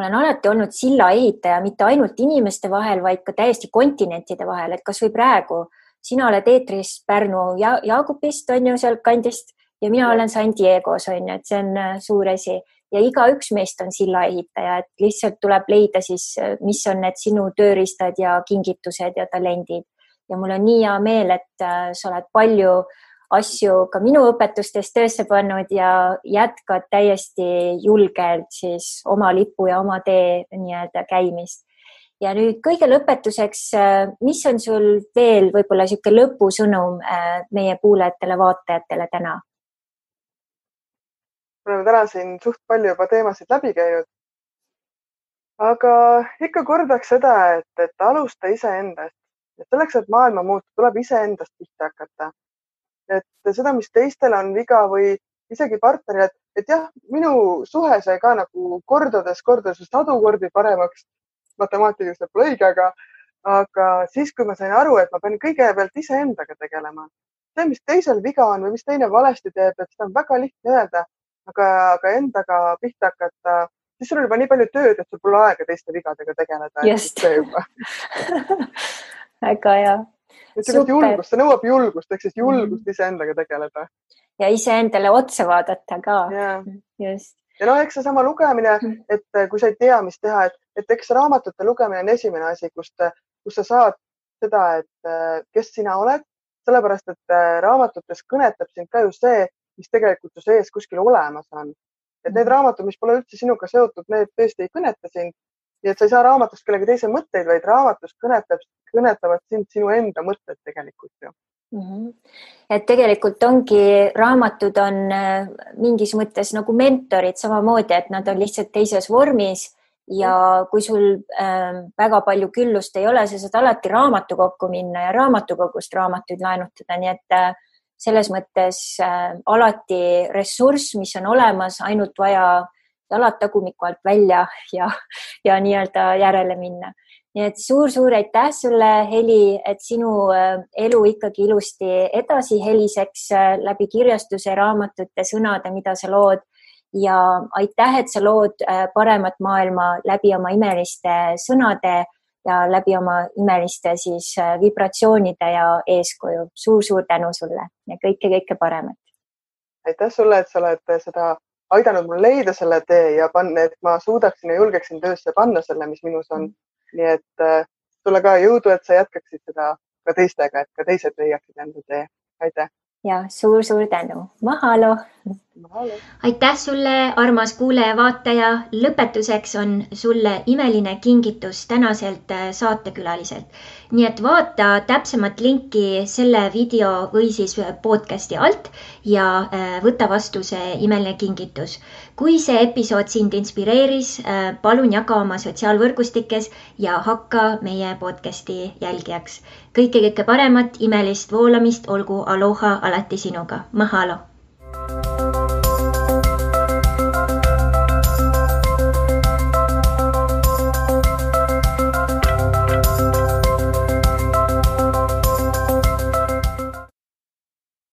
ma olen alati olnud silla ehitaja mitte ainult inimeste vahel, vaid ka täiesti kontinentide vahel, et kasvõi praegu sina oled eetris Pärnu ja Jaagupist on ju sealtkandist ja mina olen San Diego's on ju, et see on äh, suur asi. Ja igaüks meist on silla ehitaja, et lihtsalt tuleb leida siis, äh, mis on need sinu tööriistad ja kingitused ja talendid. ja mul on nii hea meel, et äh, sa oled palju äh, asju ka minu õpetustes töösse pannud ja jätkad täiesti julgelt siis oma lipu ja oma tee nii-öelda käimist. ja nüüd kõige lõpetuseks, äh, mis on sul veel võib-olla niisugune lõpusõnum äh, meie kuulajatele-vaatajatele täna? me oleme täna siin suht palju juba teemasid läbi käinud. aga ikka kordaks seda, et, et alusta iseendast, et selleks, et maailma muuta, tuleb iseendast pihta hakata et seda, mis teistel on viga või isegi partnerile, et, et jah, minu suhe sai ka nagu kordades, kordades sadu kordi paremaks. matemaatiliselt pole õige, aga, aga siis, kui ma sain aru, et ma pean kõigepealt iseendaga tegelema, see, mis teisel viga on või mis teine valesti teeb, et seda on väga lihtne öelda, aga, aga endaga pihta hakata siis sul on juba nii palju tööd, et sul pole aega teiste vigadega tegeleda. just väga hea. Sellist julgust, see nõuab julgust, ehk siis julgust mm. iseendaga tegeleda. ja iseendale otsa vaadata ka. just. ja no eks seesama lugemine, mm. et äh, kui sa ei tea, mis teha, et, et eks raamatute lugemine on esimene asi, kust, kus sa saad seda, et äh, kes sina oled, sellepärast et äh, raamatutes kõnetab sind ka ju see, mis tegelikult su sees kuskil olemas on. et need raamatud, mis pole üldse sinuga seotud, need tõesti ei kõneta sind. Nii et sa ei saa raamatust kellegi teise mõtteid, vaid raamatust kõnetab, kõnetavad sind sinu enda mõtted tegelikult ju mm. -hmm. et tegelikult ongi, raamatud on äh, mingis mõttes nagu mentorid samamoodi, et nad on lihtsalt teises vormis ja kui sul äh, väga palju küllust ei ole, sa saad alati raamatukokku minna ja raamatukogust raamatuid laenutada, nii et äh, selles mõttes äh, alati ressurss, mis on olemas, ainult vaja jalad tagumiku alt välja ja, ja nii-öelda järele minna. nii et suur-suur aitäh sulle, Heli, et sinu äh, elu ikkagi ilusti edasi heliseks äh, läbi kirjastuse, raamatute, sõnade, mida sa lood ja aitäh, et sa lood äh, paremat maailma läbi oma imeliste sõnade ja läbi oma imeliste siis vibratsioonide ja eeskuju suur,. suur-suur tänu sulle ja kõike-kõike paremat. aitäh sulle, et sa oled seda aidanud mul leida selle tee ja panna, et ma suudaksin ja julgeksin töösse panna selle, mis minus on. nii et äh, sulle ka jõudu, et sa jätkaksid seda ka teistega, et ka teised leiaksid enda tee. aitäh ja suur-suur tänu, mahalo. Aitäh sulle, armas kuulaja-vaataja. lõpetuseks on sulle imeline kingitus tänaselt äh, saatekülaliselt. nii et vaata täpsemat linki selle video või siis podcast'i alt ja äh, võta vastu see imeline kingitus. kui see episood sind inspireeris, äh, palun jaga oma sotsiaalvõrgustikes ja hakka meie podcast'i jälgijaks kõike, kõike paremat, imelist voolamist, olgu aloha alati sinuga. Mahalo